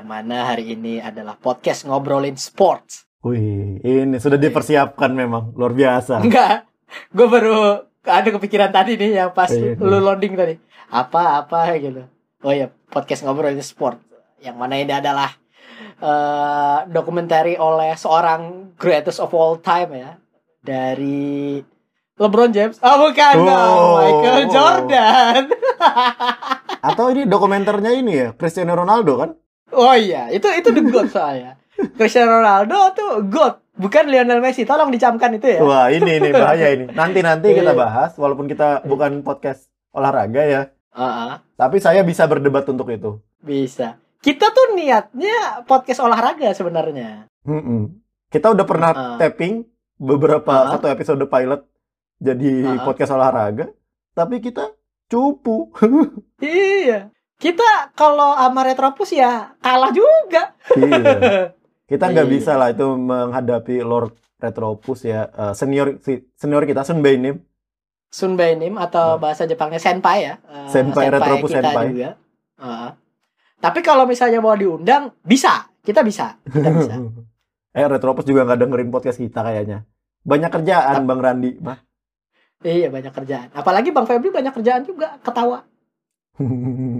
yang mana hari ini adalah podcast ngobrolin sports. Wih, ini sudah dipersiapkan memang luar biasa. Enggak, gue baru ada kepikiran tadi nih yang pas Iya, lu iya. loading tadi. Apa apa gitu. Oh ya, podcast ngobrolin sport. Yang mana ini adalah eh dokumentari oleh seorang greatest of all time ya dari LeBron James. Oh bukan, Oh. dong, Michael Jordan. Atau ini dokumenternya ini ya, Cristiano Ronaldo kan? Oh iya, itu itu the goat soalnya. Cristiano Ronaldo tuh goat, bukan Lionel Messi. Tolong dicamkan itu ya. Wah, ini ini bahaya ini. Nanti-nanti kita Iya. bahas walaupun kita bukan podcast olahraga ya, Heeh, tapi saya bisa berdebat untuk itu. bisa. Kita tuh niatnya podcast olahraga sebenarnya. Mm-mm. Kita udah pernah Ah. tapping beberapa Ah. satu episode pilot jadi Ah. podcast olahraga, tapi kita cupu. Iya. Kita kalau sama Retropus ya kalah juga. iya. Kita nggak Iya. bisa lah itu menghadapi Lord Retropus ya, Eh, senior senior kita Sun Bainim. Sun Bainim atau Hmm. bahasa Jepangnya senpai ya. Eh, Senpai, Retropus kita senpai. juga. Heeh. Tapi kalau misalnya mau diundang, bisa. Kita bisa. Kita bisa. eh Retropus juga nggak dengerin podcast kita kayaknya. Banyak kerjaan Bang Randi, mah. iya, banyak kerjaan. Apalagi Bang Febri banyak kerjaan juga, ketawa.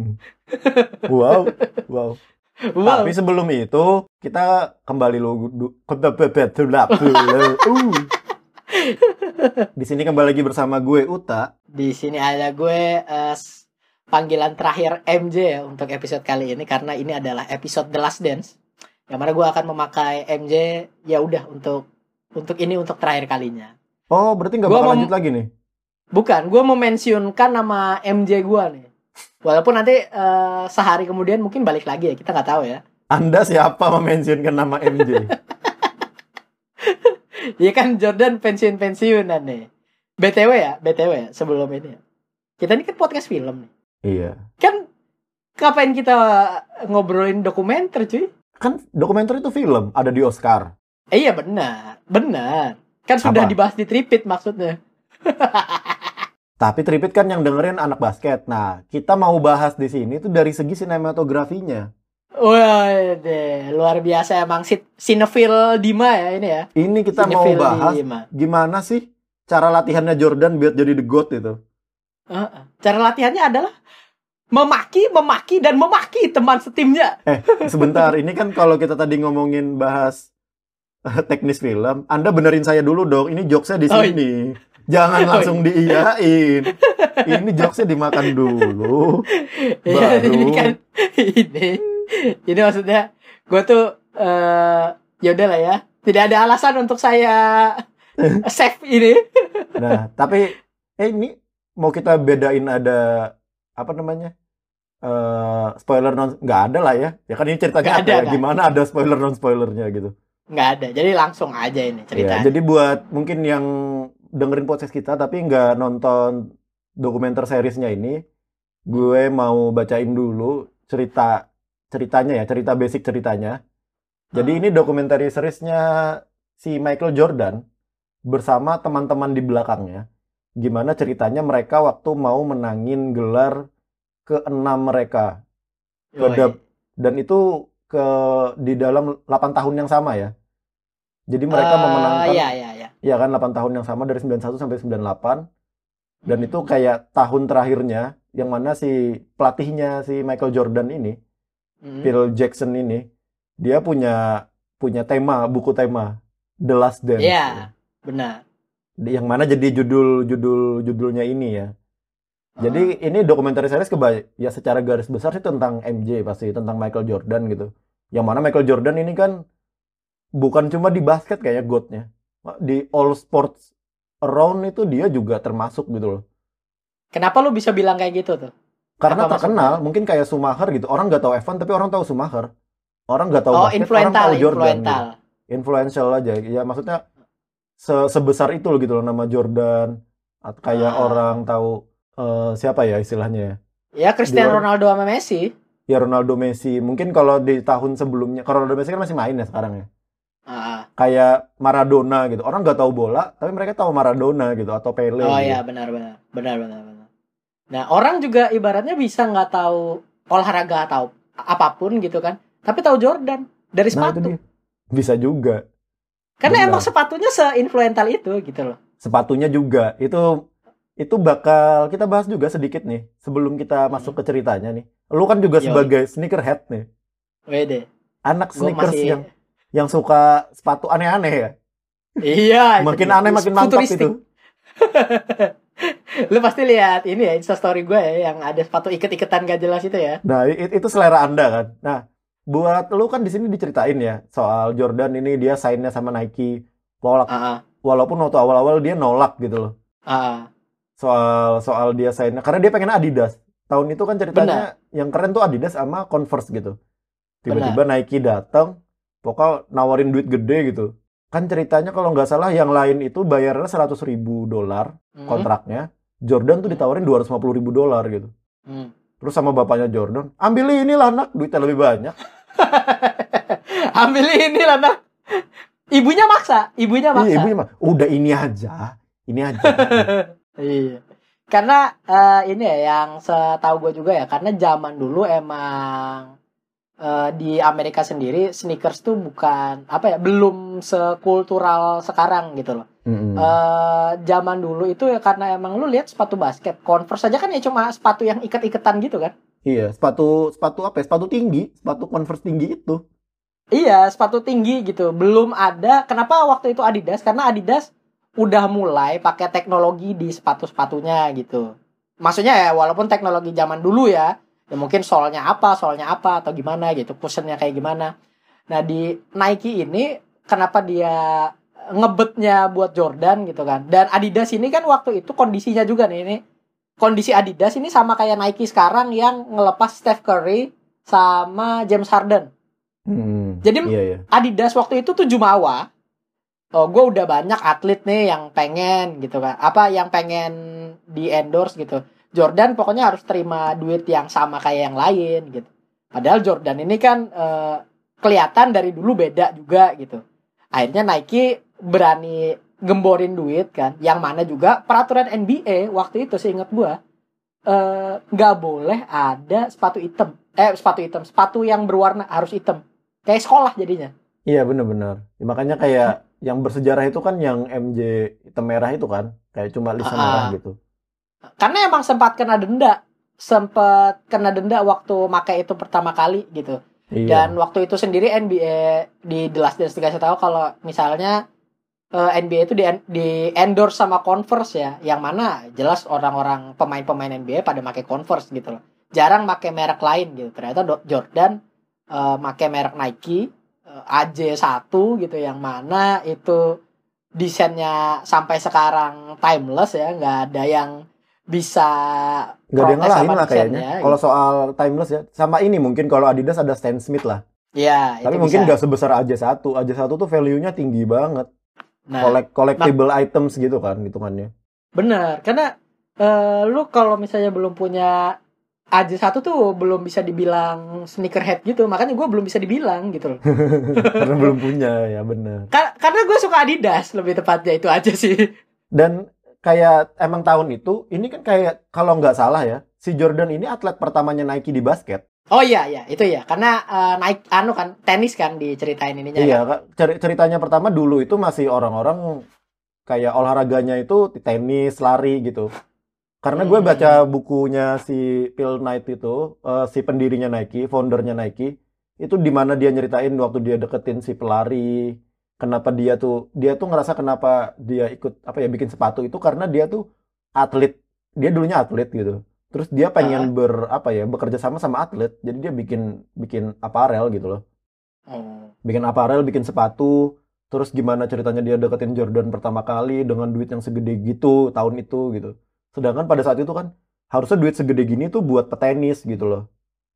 wow, wow. Wow. Tapi sebelum itu kita kembali ke Uh. Di sini kembali lagi bersama gue Uta. Di sini ada gue s- panggilan terakhir MJ ya untuk episode kali ini karena ini adalah episode The Last Dance. Yang mana gue akan memakai MJ ya udah untuk untuk ini untuk terakhir kalinya. Oh, berarti nggak bakal lanjut lagi nih? Bukan, gue mau mentionkan nama MJ gue nih. Walaupun nanti eh, sehari kemudian mungkin balik lagi ya, kita nggak tahu ya. Anda siapa mementionkan nama MJ? Iya kan Jordan pensiun-pensiunan nih. BTW ya, BTW ya sebelum ini. Kita ini kan podcast film nih. iya. Kan ngapain kita ngobrolin dokumenter cuy? Kan dokumenter itu film, ada di Oscar. Eh, iya benar, benar. Kan sudah Apa? dibahas di Tripit maksudnya. Tapi Tripit kan yang dengerin anak basket. Nah, kita mau bahas di sini tuh dari segi sinematografinya. Wah, deh, luar biasa emang si Cinefil Dima ya ini ya. Ini kita mau Cinefil bahas Dima. gimana sih cara latihannya Jordan biar jadi the GOAT itu. Heeh. Cara latihannya adalah memaki, memaki dan memaki teman setimnya. Eh, sebentar, ini kan kalau kita tadi ngomongin bahas eh, teknis film, Anda benerin saya dulu dong. Ini jokesnya di Oh, sini. Jangan Oh, langsung diiyain. Ini jokesnya dimakan dulu. Iya, Baru. ini kan ini. Ini maksudnya gue tuh eh ya udah lah ya. Tidak ada alasan untuk saya save ini. Nah, tapi eh ini mau kita bedain ada apa namanya? eh spoiler non nggak ada lah ya. Ya kan ini ceritanya ada, ya? Gimana ada spoiler non spoilernya gitu. Nggak ada. Jadi langsung aja ini Ya, cerita. jadi buat mungkin yang dengerin podcast kita tapi nggak nonton dokumenter seriesnya ini, gue mau bacain dulu cerita ceritanya ya, cerita basic ceritanya. Jadi Ah. ini dokumenter seriesnya si Michael Jordan bersama teman-teman di belakangnya. Gimana ceritanya mereka waktu mau menangin gelar keenam mereka. Yoi. Kedap- dan itu ke di dalam 8 tahun yang sama ya. Jadi mereka Eh, memenangkan Iya, iya, iya. Ya kan 8 tahun yang sama dari 91 sampai 98 dan itu kayak tahun terakhirnya yang mana si pelatihnya si Michael Jordan ini, Hmm. Phil Jackson ini, dia punya punya tema, buku tema The Last Dance. Iya, benar. Yang mana jadi judul judul judulnya ini ya. Jadi ini dokumenter series kebay ya secara garis besar sih tentang MJ pasti tentang Michael Jordan gitu. Yang mana Michael Jordan ini kan bukan cuma di basket kayak godnya. Di all sports around itu dia juga termasuk gitu loh. Kenapa lu bisa bilang kayak gitu tuh? Karena Apa terkenal, mungkin kayak Schumacher gitu. Orang nggak tahu F1 tapi orang tahu Schumacher. Orang nggak tahu oh, basket, orang tahu Jordan influental. gitu. Influential aja. Ya maksudnya se- sebesar itu loh gitu loh nama Jordan. Atau kayak Ah. orang tahu eh, siapa ya istilahnya ya? Ya Cristiano Di luar- Ronaldo sama Messi. ya Ronaldo Messi. Mungkin kalau di tahun sebelumnya, kalau Ronaldo Messi kan masih main ya sekarang ya. Kayak Maradona gitu. Orang nggak tahu bola, tapi mereka tahu Maradona gitu atau Pele. oh gitu. ya benar benar benar benar benar. Nah orang juga ibaratnya bisa nggak tahu olahraga atau apa pun gitu kan tapi tahu Jordan dari Nah, sepatu dia. Bisa juga. karena benar. emang sepatunya seinfluental itu gitu loh Sepatunya juga. Itu itu bakal kita bahas juga sedikit nih sebelum kita masuk ke ceritanya nih. Lu kan juga Yoi. sebagai sneakerhead nih. Wede Anak sneakers masih yang yang suka sepatu aneh-aneh ya. iya itu Makin dia. aneh makin mantap Futuristik. itu. lu pasti lihat ini ya instastory gue ya yang ada sepatu iket-iketan gak jelas itu ya Nah, itu selera Anda kan. Nah, buat lu kan di sini diceritain ya soal Jordan ini dia sign-nya sama Nike. Wala- ah Walaupun waktu awal-awal dia nolak gitu loh. ah Soal soal dia sign karena dia pengen Adidas. Tahun itu kan ceritanya yang keren tuh Adidas sama Converse gitu. Tiba-tiba Nike datang, pokoknya nawarin duit gede gitu. Kan ceritanya kalau nggak salah yang lain itu bayarnya 100 ribu dolar Hmm. kontraknya. Jordan tuh ditawarin 250 ribu dolar gitu. Hmm. Terus sama bapaknya Jordan, ambil inilah nak, duitnya lebih banyak. ambil ini lah nak ibunya maksa ibunya maksa Iya, ibunya mah, udah ini aja, ini aja. Iya. Karena eh, ini ya yang setahu gue juga ya, karena zaman dulu emang eh, di Amerika sendiri sneakers tuh bukan apa ya, belum sekultural sekarang gitu loh. Mm-mm. Eh, zaman dulu itu ya karena emang lu lihat sepatu basket, Converse aja kan ya cuma sepatu yang iket-iketan gitu kan. Iya, sepatu sepatu apa ya? Sepatu tinggi, sepatu Converse tinggi itu. Iya, sepatu tinggi gitu. Belum ada. Kenapa waktu itu Adidas? Karena Adidas udah mulai pakai teknologi di sepatu-sepatunya gitu. Maksudnya ya walaupun teknologi zaman dulu ya, ya mungkin soalnya apa, soalnya apa atau gimana gitu, cushionnya kayak gimana. Nah di Nike ini kenapa dia ngebetnya buat Jordan gitu kan? Dan Adidas ini kan waktu itu kondisinya juga nih ini kondisi Adidas ini sama kayak Nike sekarang yang ngelepas Steph Curry sama James Harden. Hmm, Jadi- iya iya. Adidas waktu itu tuh Jumawa. Oh, gue udah banyak atlet nih yang pengen gitu kan. Apa yang pengen di endorse gitu. Jordan pokoknya harus terima duit yang sama kayak yang lain gitu. Padahal Jordan ini kan eh, kelihatan dari dulu beda juga gitu. Akhirnya Nike berani gemborin duit kan. Yang mana juga peraturan NBA waktu itu seingat gue eh, nggak boleh ada sepatu hitam. Eh sepatu hitam, sepatu yang berwarna harus hitam. Kayak sekolah jadinya. Iya benar-benar. Ya, makanya kayak yang bersejarah itu kan yang MJ hitam merah itu kan, kayak cuma lisan Ah, merah gitu. Karena emang sempat kena denda. Sempat kena denda waktu make itu pertama kali gitu. Iya. dan waktu itu sendiri NBA di The Last Dance dikasih tahu kalau misalnya eh, NBA itu di, di endorse sama Converse ya. Yang mana jelas orang-orang pemain-pemain NBA pada make Converse gitu loh. Jarang make merek lain gitu. Ternyata Jordan eh, make merek Nike eh, AJ1 gitu. Yang mana itu desainnya sampai sekarang timeless ya. Nggak ada yang bisa Nggak ada yang ngalahin lah kayaknya. desainnya, Kalau gitu. soal timeless ya, sama ini mungkin kalau Adidas ada Stan Smith lah. ya Tapi itu mungkin nggak sebesar AJ1. AJ1 tuh value-nya tinggi banget. nah, Collect collectible items gitu kan hitungannya. Bener, karena eh, lu kalau misalnya belum punya AJ1 tuh belum bisa dibilang sneakerhead gitu, makanya gue belum bisa dibilang gitu loh. Karena belum punya ya bener. Ka- karena gue suka Adidas lebih tepatnya itu aja sih. Dan kayak emang tahun itu ini kan kayak kalau nggak salah ya, si Jordan ini atlet pertamanya Nike di basket. Oh iya iya itu ya, karena eh, naik anu kan tenis kan diceritain ininya. Iya, kan? Ceritanya pertama dulu itu masih orang-orang kayak olahraganya itu tenis, lari gitu. Karena gue Hmm. baca bukunya si Phil Knight itu, eh, si pendirinya Nike, foundernya Nike, itu di mana dia nyeritain waktu dia deketin si pelari, kenapa dia tuh dia tuh ngerasa kenapa dia ikut apa ya bikin sepatu itu karena dia tuh atlet, dia dulunya atlet gitu. Terus dia pengen ber apa ya bekerja sama sama atlet, jadi dia bikin bikin aparel gitu loh Oh. bikin aparel, bikin sepatu, terus gimana ceritanya dia deketin Jordan pertama kali dengan duit yang segede gitu tahun itu gitu. Sedangkan pada saat itu kan harusnya duit segede gini tuh buat petenis gitu loh,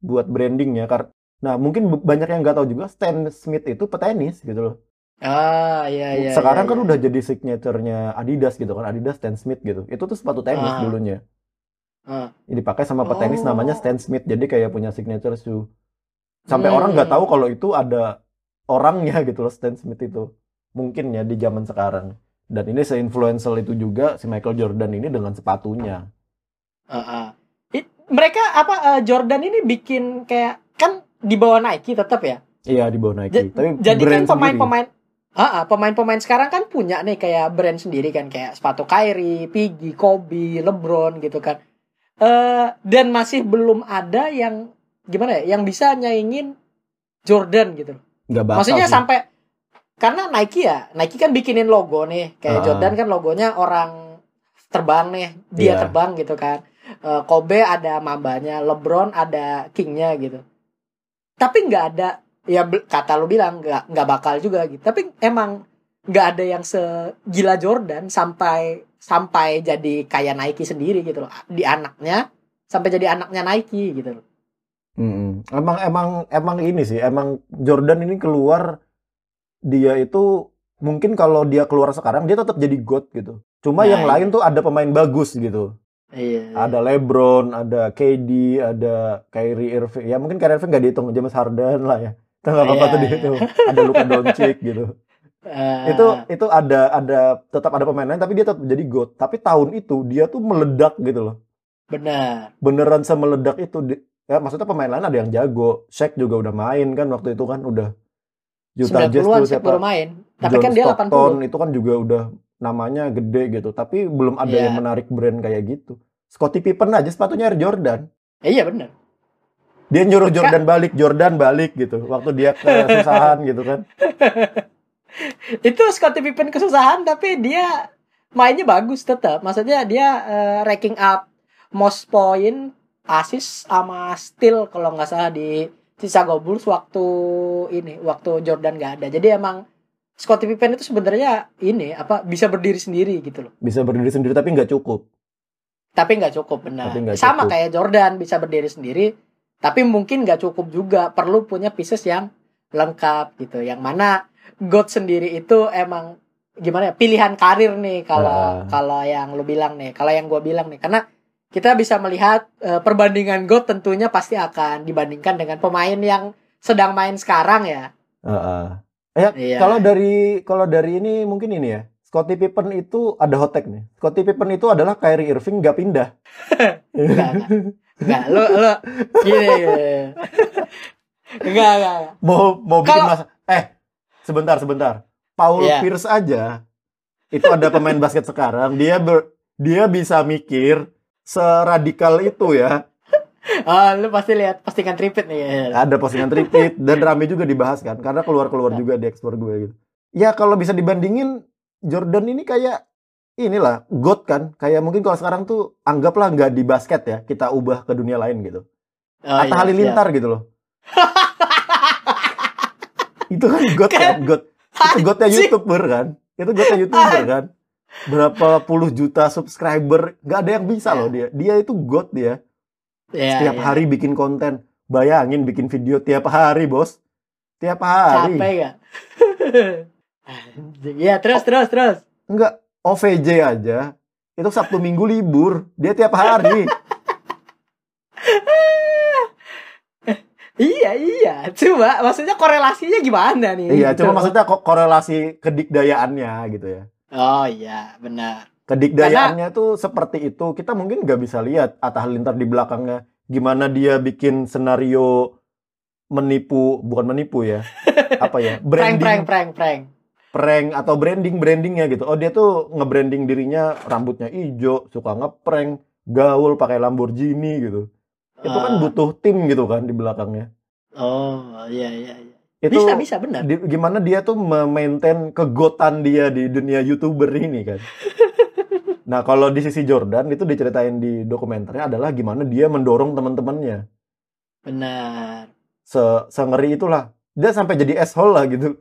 buat brandingnya. Kar nah mungkin banyak yang nggak tahu juga Stan Smith itu petenis gitu loh. Ah iya iya. Sekarang iya, kan iya. udah jadi signaturenya Adidas gitu kan, Adidas Stan Smith gitu. Itu tuh sepatu tenis Ah. dulunya. Ah. Ini dipakai sama petenis Oh. namanya Stan Smith, jadi kayak punya signature shoe. Sampai Hmm. orang nggak tahu kalau itu ada orangnya gitu loh Stan Smith itu. Mungkin ya di zaman sekarang. Dan ini se-influential itu juga si Michael Jordan ini dengan sepatunya. Ah, ah. It- mereka apa eh, Jordan ini bikin kayak kan di bawah Nike tetap ya. Iya di bawah Nike. Ja- Tapi Jadi kan pemain-pemain Ah, pemain-pemain sekarang kan punya nih kayak brand sendiri kan kayak sepatu Kyrie, Piggy, Kobe, LeBron gitu kan. Eh dan masih belum ada yang gimana ya, yang bisa nyaingin Jordan gitu. nggak bakal Maksudnya sih. sampai karena Nike ya, Nike kan bikinin logo nih, kayak Ah. Jordan kan logonya orang terbang nih, dia Iya. terbang gitu kan. Eh, Kobe ada mambanya, LeBron ada kingnya gitu. Tapi nggak ada, ya kata lu bilang nggak nggak bakal juga gitu. Tapi emang nggak ada yang segila Jordan sampai sampai jadi kayak Nike sendiri gitu loh. Di anaknya sampai jadi anaknya Nike gitu loh. Mm-mm. Emang emang emang ini sih, emang Jordan ini keluar dia itu mungkin kalau dia keluar sekarang dia tetap jadi GOAT gitu. Cuma Nah, yang iya. lain tuh ada pemain bagus gitu. Iya. Ada LeBron, ada KD, ada Kyrie Irving. Ya mungkin Kyrie Irving nggak dihitung, James Harden lah ya. Itu nggak apa-apa Iya, tuh iya. dihitung. Ada Luka Doncic gitu. Eh, Itu itu ada ada tetap ada pemain lain tapi dia tetap jadi GOAT. Tapi tahun itu dia tuh meledak gitu loh. benar. beneran semeledak itu di- ya maksudnya pemain lain ada yang jago Shaq juga udah main kan waktu itu kan udah Utah Jazz 90-an tuh siapa baru main. Tapi John kan dia Stockton 80. itu kan juga udah namanya gede gitu tapi belum ada Iya. yang menarik brand kayak gitu Scottie Pippen aja sepatunya Air Jordan Eh, iya benar. Dia nyuruh Jordan balik Jordan balik gitu waktu dia kesusahan gitu kan Itu Scottie Pippen kesusahan tapi dia mainnya bagus tetap. Maksudnya dia eh, ranking up most point, assist sama steal kalau nggak salah di Chicago Bulls waktu ini, waktu Jordan nggak ada. Jadi emang Scottie Pippen itu sebenarnya ini apa bisa berdiri sendiri gitu loh. bisa berdiri sendiri tapi nggak cukup Tapi nggak cukup benar. Sama cukup. kayak Jordan bisa berdiri sendiri, tapi mungkin nggak cukup juga. Perlu punya pieces yang lengkap gitu. Yang mana God sendiri itu emang gimana ya pilihan karir nih kalau Ah. kalau yang lu bilang nih, kalau yang gue bilang nih, karena kita bisa melihat eh, perbandingan God tentunya pasti akan dibandingkan dengan pemain yang sedang main sekarang ya. Heeh. Ya, Iya. kalau dari kalau dari ini mungkin ini ya. Scottie Pippen itu ada hot take nih. Scottie Pippen itu adalah Kyrie Irving nggak pindah. Enggak, Enggak, lu lu gini. gini. Enggak, enggak. enggak. mau mau bikin Kalau- mas eh sebentar sebentar. Paul Iya. Pierce aja itu ada pemain basket sekarang dia ber, dia bisa mikir seradikal itu ya. Oh, lu pasti lihat postingan tripit nih. Ada postingan repeat dan rame juga dibahas kan karena keluar-keluar Iya. juga di ekspor gue gitu. Ya kalau bisa dibandingin Jordan ini kayak inilah God kan kayak mungkin kalau sekarang tuh anggaplah nggak di basket ya kita ubah ke dunia lain gitu. Oh, Atta iya, Halilintar gitu loh. itu kan God kan, God. Itu godnya youtuber kan, itu godnya youtuber kan. Berapa puluh juta subscriber, nggak ada yang bisa loh dia. Dia itu god dia. Iya, Setiap iya. hari bikin konten. Bayangin bikin video tiap hari bos. Tiap hari. capek gak? Iya, terus terus terus. Enggak, OVJ aja. Itu Sabtu Minggu libur. Dia tiap hari. Iya, iya. Coba maksudnya korelasinya gimana nih? iya, Gitu. cuma maksudnya kok korelasi kedikdayaannya gitu ya. Oh iya, benar. kedikdayaannya tuh seperti itu kita mungkin nggak bisa lihat Atta Halilintar di belakangnya gimana dia bikin senario menipu bukan menipu ya apa ya branding prank, prank, prank. prank atau branding brandingnya gitu oh dia tuh nge-branding dirinya rambutnya hijau suka ngeprank gaul pakai Lamborghini gitu itu kan Ah. butuh tim gitu kan di belakangnya Oh, iya, iya, iya. itu Bisa, bisa, benar. di- gimana dia tuh memaintain kegotan dia di dunia youtuber ini kan. Nah kalau di sisi Jordan itu diceritain di dokumenternya adalah gimana dia mendorong teman-temannya. Benar. Se sengeri itulah. Dia sampai jadi asshole lah gitu.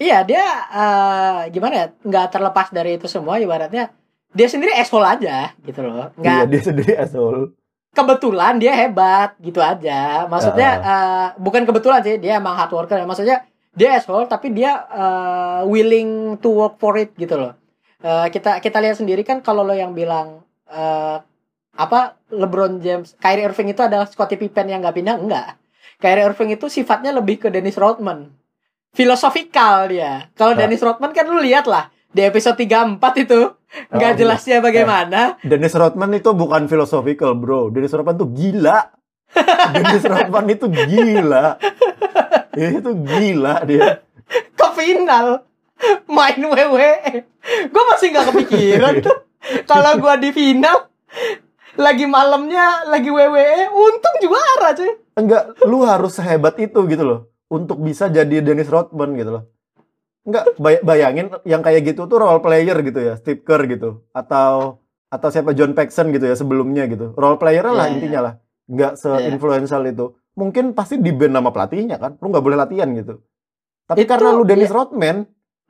Iya, dia eh, gimana ya? Nggak terlepas dari itu semua ibaratnya dia sendiri asshole aja gitu loh. Nggak Iya dia sendiri asshole. kebetulan dia hebat gitu aja. Maksudnya eh, bukan kebetulan sih, dia emang hard worker. Maksudnya dia asshole tapi dia eh, willing to work for it gitu loh. Eh, kita kita lihat sendiri kan kalau lo yang bilang eh, apa LeBron James, Kyrie Irving itu adalah Scottie Pippen yang nggak pindah enggak. Kyrie Irving itu sifatnya lebih ke Dennis Rodman. Filosofikal dia. Kalau Nah. Dennis Rodman kan lu lihat lah, di episode 34 itu nggak Oh, jelasnya bagaimana. Dennis Rodman itu bukan philosophical, bro. Dennis Rodman tuh gila. Dennis Rodman itu gila. itu gila dia. ke final main WWE. Gue masih nggak kepikiran tuh. Kalau gue di final lagi malamnya lagi WWE, untung juara cuy. Enggak, lu harus sehebat itu gitu loh. Untuk bisa jadi Dennis Rodman gitu loh. Enggak, bay- bayangin yang kayak gitu tuh role player gitu ya. Steve Kerr gitu. Atau atau siapa John Paxson gitu ya sebelumnya gitu. Role player lah Iya, intinya lah. Enggak se-influential itu. Mungkin pasti di band nama pelatihnya kan. Lu nggak boleh latihan gitu. Tapi Itu, karena lu Dennis iya. Rodman,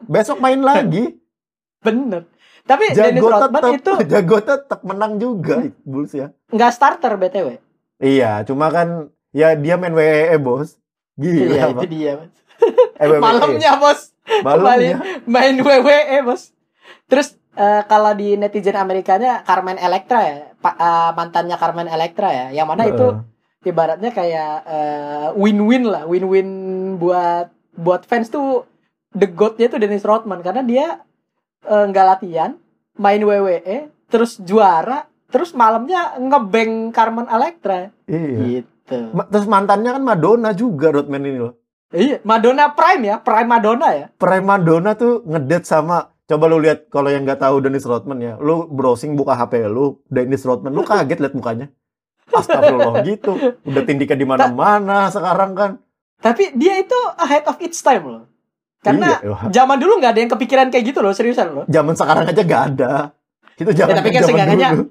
besok main lagi. Bener. Tapi Dennis jago Rodman tetap, itu jago tetap menang juga Bulls ya. nggak starter btw. Iya, cuma kan ya dia main WWE bos. Gila, Pak. itu dia. Mas. Eh. Malamnya bos. Malamnya. main WWE bos. Terus eh, kalau di netizen Amerikanya Carmen Electra ya, pa- eh, mantannya Carmen Electra ya, yang mana itu Heeh. ibaratnya kayak eh, win-win lah, win-win buat buat fans tuh the goatnya tuh Dennis Rodman karena dia nggak latihan, main WWE, terus juara, terus malamnya ngebeng Carmen Electra Iya. gitu. Ma- Terus mantannya kan Madonna juga Rodman ini loh. Iya, Madonna Prime ya, Prime Madonna ya. Prime Madonna tuh ngedate sama Coba lu lihat kalau yang nggak tahu Dennis Rodman ya, lu browsing buka HP lu, Dennis Rodman, lu kaget lihat mukanya. Astagfirullah gitu. Udah tindiknya di mana-mana sekarang kan. Tapi dia itu ahead of its time loh. Karena Iya, zaman dulu nggak ada yang kepikiran kayak gitu loh, seriusan loh. zaman sekarang aja gak ada. Itu zaman Ya, tapi kan zaman seenggaknya dulu.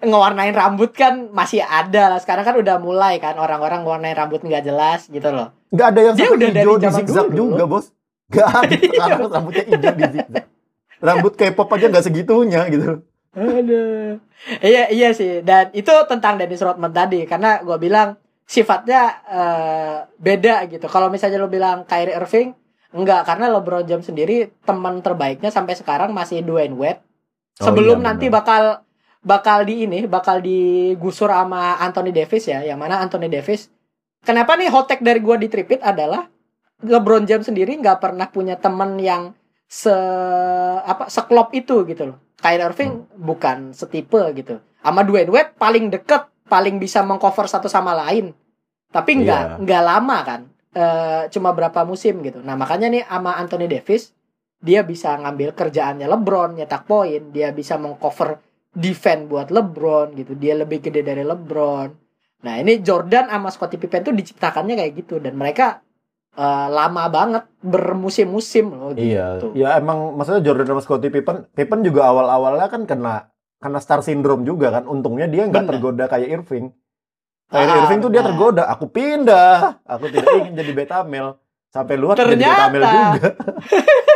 Ngewarnain rambut kan masih ada lah. Sekarang kan udah mulai kan orang-orang ngewarnain rambut nggak jelas gitu loh. Nggak ada yang Dia sampai udah hijau di zigzag dulu juga. Bos. Gak ada Iya. sekarang rambutnya hijau di zigzag. Rambut K-pop aja nggak segitunya gitu. Aduh. Iya iya sih. Dan itu tentang Dennis Rodman tadi karena gue bilang sifatnya eh, beda gitu. Kalau misalnya lo bilang Kyrie Irving enggak karena LeBron James sendiri teman terbaiknya sampai sekarang masih Dwayne Wade. Oh, Sebelum iya, nanti bakal bakal di ini bakal digusur sama Anthony Davis ya, yang mana Anthony Davis Kenapa nih hot take dari gue di Tripit adalah LeBron James sendiri nggak pernah punya teman yang se apa seklop itu gitu loh. Kyrie Irving bukan setipe gitu. Sama Dwayne Wade paling deket, paling bisa mengcover satu sama lain. Tapi nggak Iya. nggak lama kan. Eh, cuma berapa musim gitu. Nah makanya nih sama Anthony Davis dia bisa ngambil kerjaannya LeBron nyetak poin, dia bisa mengcover defense buat LeBron gitu. Dia lebih gede dari LeBron. Nah ini Jordan sama Scottie Pippen tuh diciptakannya kayak gitu dan mereka eh, lama banget bermusim-musim loh Iya, gitu. ya emang maksudnya Jordan sama Scottie Pippen, Pippen juga awal-awalnya kan kena kena star syndrome juga kan. Untungnya dia nggak tergoda kayak Irving. Kyrie Ah, Irving tuh dia benar. tergoda, aku pindah, aku tidak ingin jadi beta male. Sampai luar jadi beta Ternyata. male juga.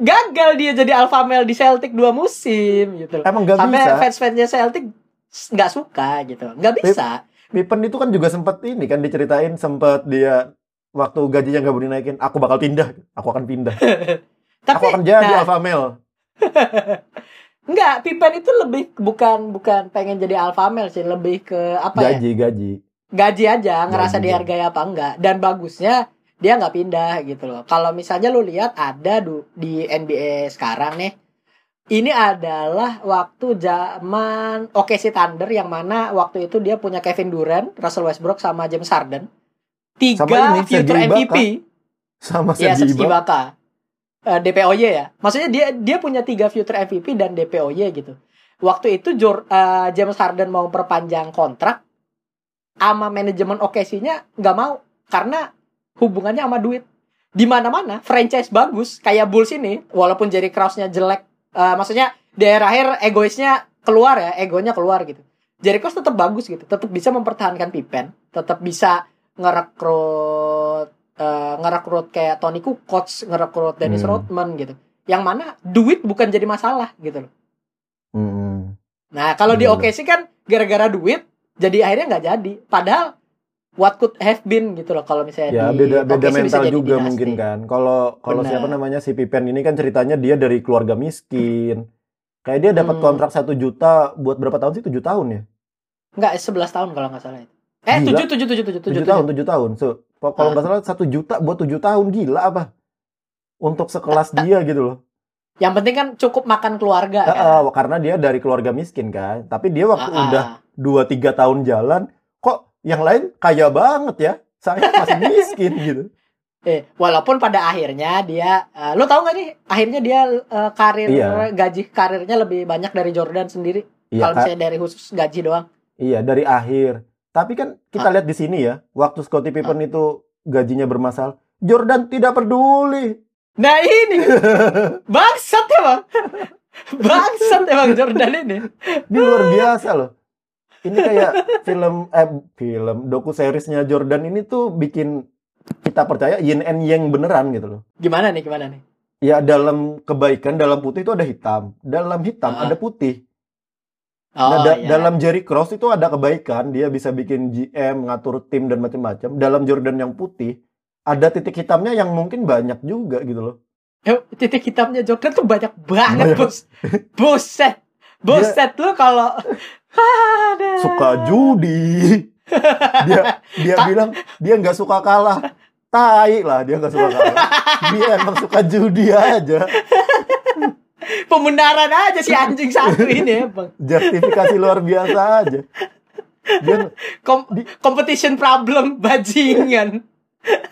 Gagal dia jadi alpha male di Celtic dua musim gitu. Emang gak Sampai bisa. fans-fansnya Celtic nggak suka gitu. Nggak bisa. Pippen itu kan juga sempet ini kan diceritain sempet dia waktu gajinya nggak boleh naikin, aku bakal pindah, aku akan pindah, Tapi aku akan jadi nah, alpha male. Enggak, Pippen itu lebih bukan bukan pengen jadi alpha male sih, lebih ke apa ya? Gaji, gaji. Gaji aja, ngerasa Gaji, dihargai apa enggak. Dan bagusnya dia nggak pindah gitu loh. Kalau misalnya lu lihat ada di NBA sekarang nih, ini adalah waktu zaman OKC Thunder yang mana waktu itu dia punya Kevin Durant, Russell Westbrook sama James Harden. Tiga Sama ini, future Serge MVP. Sama Iya, Serge Serge Ibaka. Ibaka. Eh, DPOY ya. Maksudnya dia dia punya tiga future MVP dan DPOY gitu. Waktu itu Jor- eh, James Harden mau perpanjang kontrak sama manajemen OKC-nya nggak mau karena hubungannya sama duit. Di mana-mana franchise bagus kayak Bulls ini walaupun Jerry Krause-nya jelek eh, maksudnya di akhir egoisnya keluar ya, egonya keluar gitu. Jerry Krause tetap bagus gitu, tetap bisa mempertahankan Pippen, tetap bisa ngerekrut eh, ngerekrut kayak Tony Kukoc, ngerekrut Dennis Hmm. Rodman gitu. Yang mana duit bukan jadi masalah gitu loh. Hmm. Nah, kalau di Bener. OKC kan gara-gara duit jadi akhirnya nggak jadi. Padahal what could have been gitu loh kalau misalnya Ya di beda beda bisa mental juga dinasti. mungkin kan. Kalau kalau siapa namanya si Pippen ini kan ceritanya dia dari keluarga miskin. Kayak dia dapat Hmm. kontrak satu juta buat berapa tahun sih? Tujuh tahun ya? Enggak, 11 tahun kalau nggak salah itu. Eh. 7 7 7 7 Tujuh tahun, tujuh tahun. So, kalau Ah. nggak salah satu juta buat tujuh tahun gila apa? Untuk sekelas dia gitu loh. Yang penting kan cukup makan keluarga kan. eh, karena dia dari keluarga miskin kan. Tapi dia waktu Ah, ah. udah 2-3 tahun jalan, kok yang lain kaya banget ya? Saya masih miskin gitu. Eh, walaupun pada akhirnya dia, eh, lo tau gak nih? Akhirnya dia eh, karir Iya. gaji karirnya lebih banyak dari Jordan sendiri. Iya, Kalau misalnya dari khusus gaji doang. Iya, dari akhir. Tapi kan kita Ah. lihat di sini ya, waktu Scottie Pippen itu gajinya bermasalah, Jordan tidak peduli. Nah ini bangsat ya bang, bangsat emang Jordan ini. Ini luar biasa loh. Ini kayak film eh film doku seriesnya Jordan ini tuh bikin kita percaya yin and yang beneran gitu loh. Gimana nih, gimana nih? Ya dalam kebaikan dalam putih itu ada hitam, dalam hitam Ah. ada putih. Oh, nah, da- iya. dalam Jerry Cross itu ada kebaikan, dia bisa bikin GM, ngatur tim dan macam-macam. Dalam Jordan yang putih ada titik hitamnya yang mungkin banyak juga gitu loh. Eh, titik hitamnya Jordan tuh banyak banget Banyak. bos. Buset, buset lu kalau. Suka judi. dia dia bilang dia nggak suka kalah. Tai lah dia nggak suka kalah. Dia emang suka judi aja. pembenaran aja si anjing satu ini emang. Justifikasi luar biasa aja. Dia, Kom- competition problem bajingan.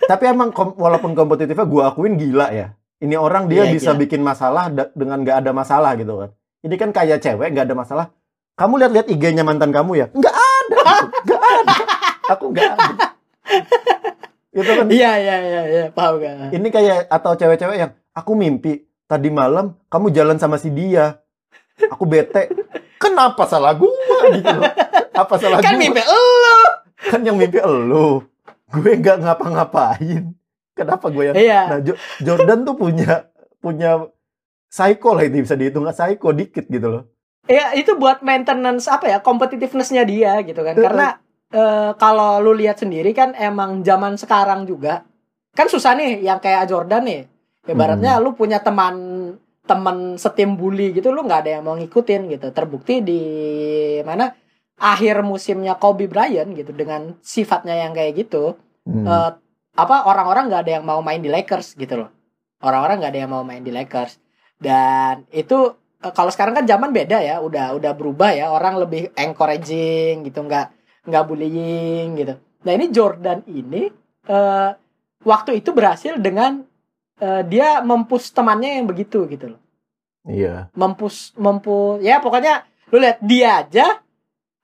tapi emang kom- walaupun kompetitifnya gue akuin gila ya. Ini orang dia Iya, bisa gila. bikin masalah dengan nggak ada masalah gitu kan. Ini kan kayak cewek nggak ada masalah. Kamu lihat-lihat IG-nya mantan kamu ya? Nggak ada, nggak ada. Aku nggak ada. Itu kan Iya iya iya iya paham gak? ini kayak atau cewek-cewek yang aku mimpi tadi malam kamu jalan sama si dia. Aku bete. Kenapa salah gua gitu. Apa salah Kan gua? mimpi elu. Kan yang mimpi elu. Gue nggak ngapa-ngapain. Kenapa gue yang Iya. Nah, Jo- Jordan tuh punya punya psycho lah itu bisa dihitung nggak psycho dikit gitu loh. Ya itu buat maintenance apa ya competitiveness-nya dia gitu kan. Karena eh, kalau lu lihat sendiri kan emang zaman sekarang juga kan susah nih yang kayak Jordan nih. Ibaratnya lu punya teman teman setim bully gitu lu nggak ada yang mau ngikutin gitu. Terbukti di mana akhir musimnya Kobe Bryant gitu dengan sifatnya yang kayak gitu Hmm. eh, apa orang-orang nggak ada yang mau main di Lakers gitu loh. Orang-orang nggak ada yang mau main di Lakers. Dan itu eh, kalau sekarang kan zaman beda ya, udah udah berubah ya. Orang lebih encouraging gitu, nggak nggak bullying gitu. Nah ini Jordan ini eh, waktu itu berhasil dengan eh, dia mempus temannya yang begitu gitu loh. Iya. Mempus mempus ya pokoknya lu lihat dia aja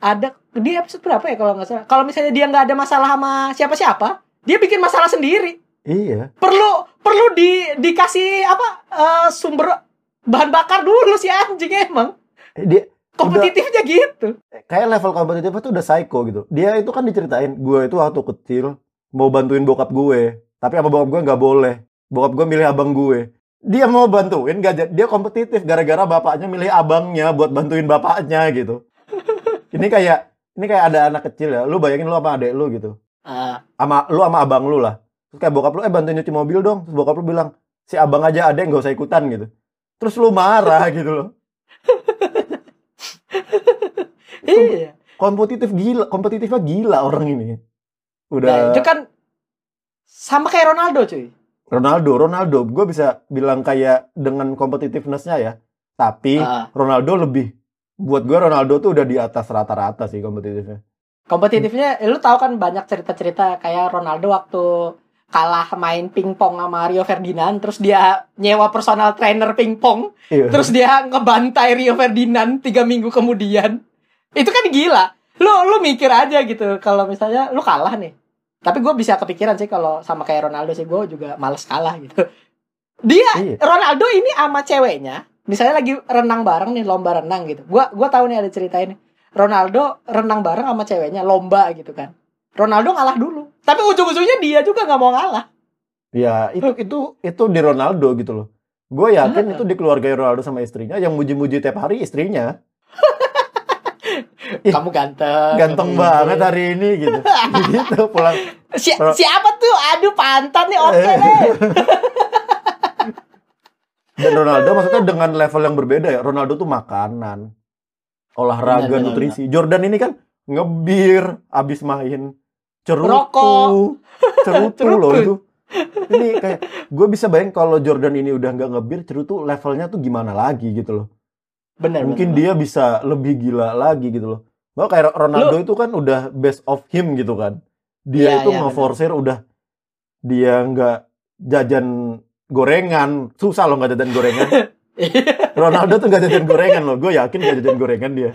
ada di episode berapa ya kalau nggak salah. Kalau misalnya dia nggak ada masalah sama siapa-siapa, dia bikin masalah sendiri Iya. perlu perlu di dikasih apa eh, sumber bahan bakar dulu si anjing emang Dia kompetitifnya gitu kayak level kompetitifnya tuh udah psycho gitu. Dia itu kan diceritain, gue itu waktu kecil mau bantuin bokap gue, tapi apa bokap gue nggak boleh. Bokap gue milih abang gue. Dia mau bantuin, gak. Dia kompetitif gara-gara bapaknya milih abangnya buat bantuin bapaknya gitu. Ini kayak ini kayak ada anak kecil ya. Lu bayangin lu sama adek lu gitu. Ah, Sama lu sama abang lu lah. Terus kayak bokap lu eh bantuin nyuci mobil dong. Terus bokap lu bilang, "Si abang aja adek nggak usah ikutan" gitu. Terus lu marah gitu loh. iya Kompetitif gila, kompetitifnya gila orang ini. nah, Udah itu kan sama kayak Ronaldo cuy Ronaldo, Ronaldo, gue bisa bilang kayak dengan competitiveness-nya ya. Tapi Ah, Ronaldo lebih, buat gue Ronaldo tuh udah di atas rata-rata sih kompetitifnya. kompetitifnya eh, lu tahu kan banyak cerita-cerita kayak Ronaldo waktu kalah main pingpong sama Rio Ferdinand terus dia nyewa personal trainer pingpong Iya. terus dia ngebantai Rio Ferdinand tiga minggu kemudian. Itu kan gila. Lu lu mikir aja gitu kalau misalnya lu kalah nih. Tapi gue bisa kepikiran sih kalau sama kayak Ronaldo sih gue juga males kalah gitu. Dia Iya. Ronaldo ini sama ceweknya misalnya lagi renang bareng nih lomba renang gitu. Gua gua tahu nih ada cerita ini. Ronaldo renang bareng sama ceweknya lomba gitu kan Ronaldo ngalah dulu tapi ujung-ujungnya dia juga nggak mau ngalah Ya, itu itu itu di Ronaldo gitu loh. Gue yakin Ah. itu di keluarga Ronaldo sama istrinya yang muji-muji tiap hari istrinya. Kamu ganteng Ganteng kamu banget hari ini gitu. gitu pulang. Si- siapa tuh aduh pantat nih oke Eh. deh Dan Ronaldo maksudnya dengan level yang berbeda ya. Ronaldo tuh makanan, olahraga, Benar, benar, nutrisi. Jordan ini kan ngebir abis main cerutu. Rokok. Cerutu Cerutu. loh itu. Ini kayak gue bisa bayangin kalau Jordan ini udah nggak ngebir, Ceru tuh levelnya tuh gimana lagi gitu loh. Bener. Mungkin bener. dia bisa lebih gila lagi gitu loh. Bahkan kayak Ronaldo itu kan udah best of him gitu kan. Dia Iya, itu iya, ngeforsir udah dia nggak jajan gorengan, susah loh nggak jajan gorengan. Ronaldo tuh nggak jajan gorengan loh. Gue yakin nggak jajan gorengan dia.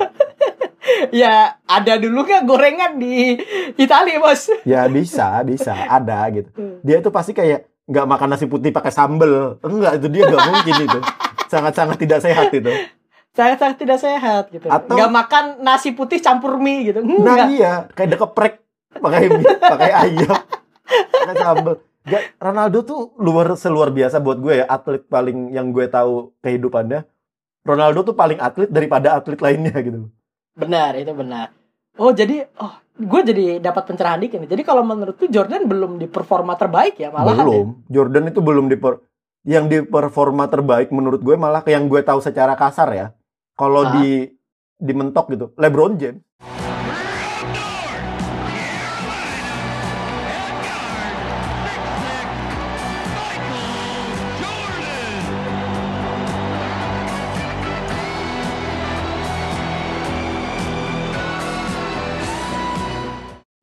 Ya ada dulu kan gorengan di Italia bos. Ya bisa, bisa, ada gitu. Dia itu pasti kayak nggak makan nasi putih pakai sambel. Enggak, itu dia nggak mungkin itu. Sangat-sangat tidak sehat itu. Sangat-sangat tidak sehat gitu. Atau- Nggak makan nasi putih campur mie gitu. Nah Enggak. iya, kayak dekeprek pakai mie, pakai ayam, pakai sambel. Gak, Ronaldo tuh luar seluar biasa buat gue ya, atlet paling yang gue tahu kehidupannya. Ronaldo tuh paling atlet daripada atlet lainnya gitu. Benar, itu benar. Oh, jadi oh, gue jadi dapat pencerahan dikit nih. Jadi kalau menurutku Jordan belum di performa terbaik ya, malah belum, Jordan itu belum di per- yang di performa terbaik menurut gue malah yang gue tahu secara kasar ya. Kalau Ah. di dimentok gitu, LeBron James.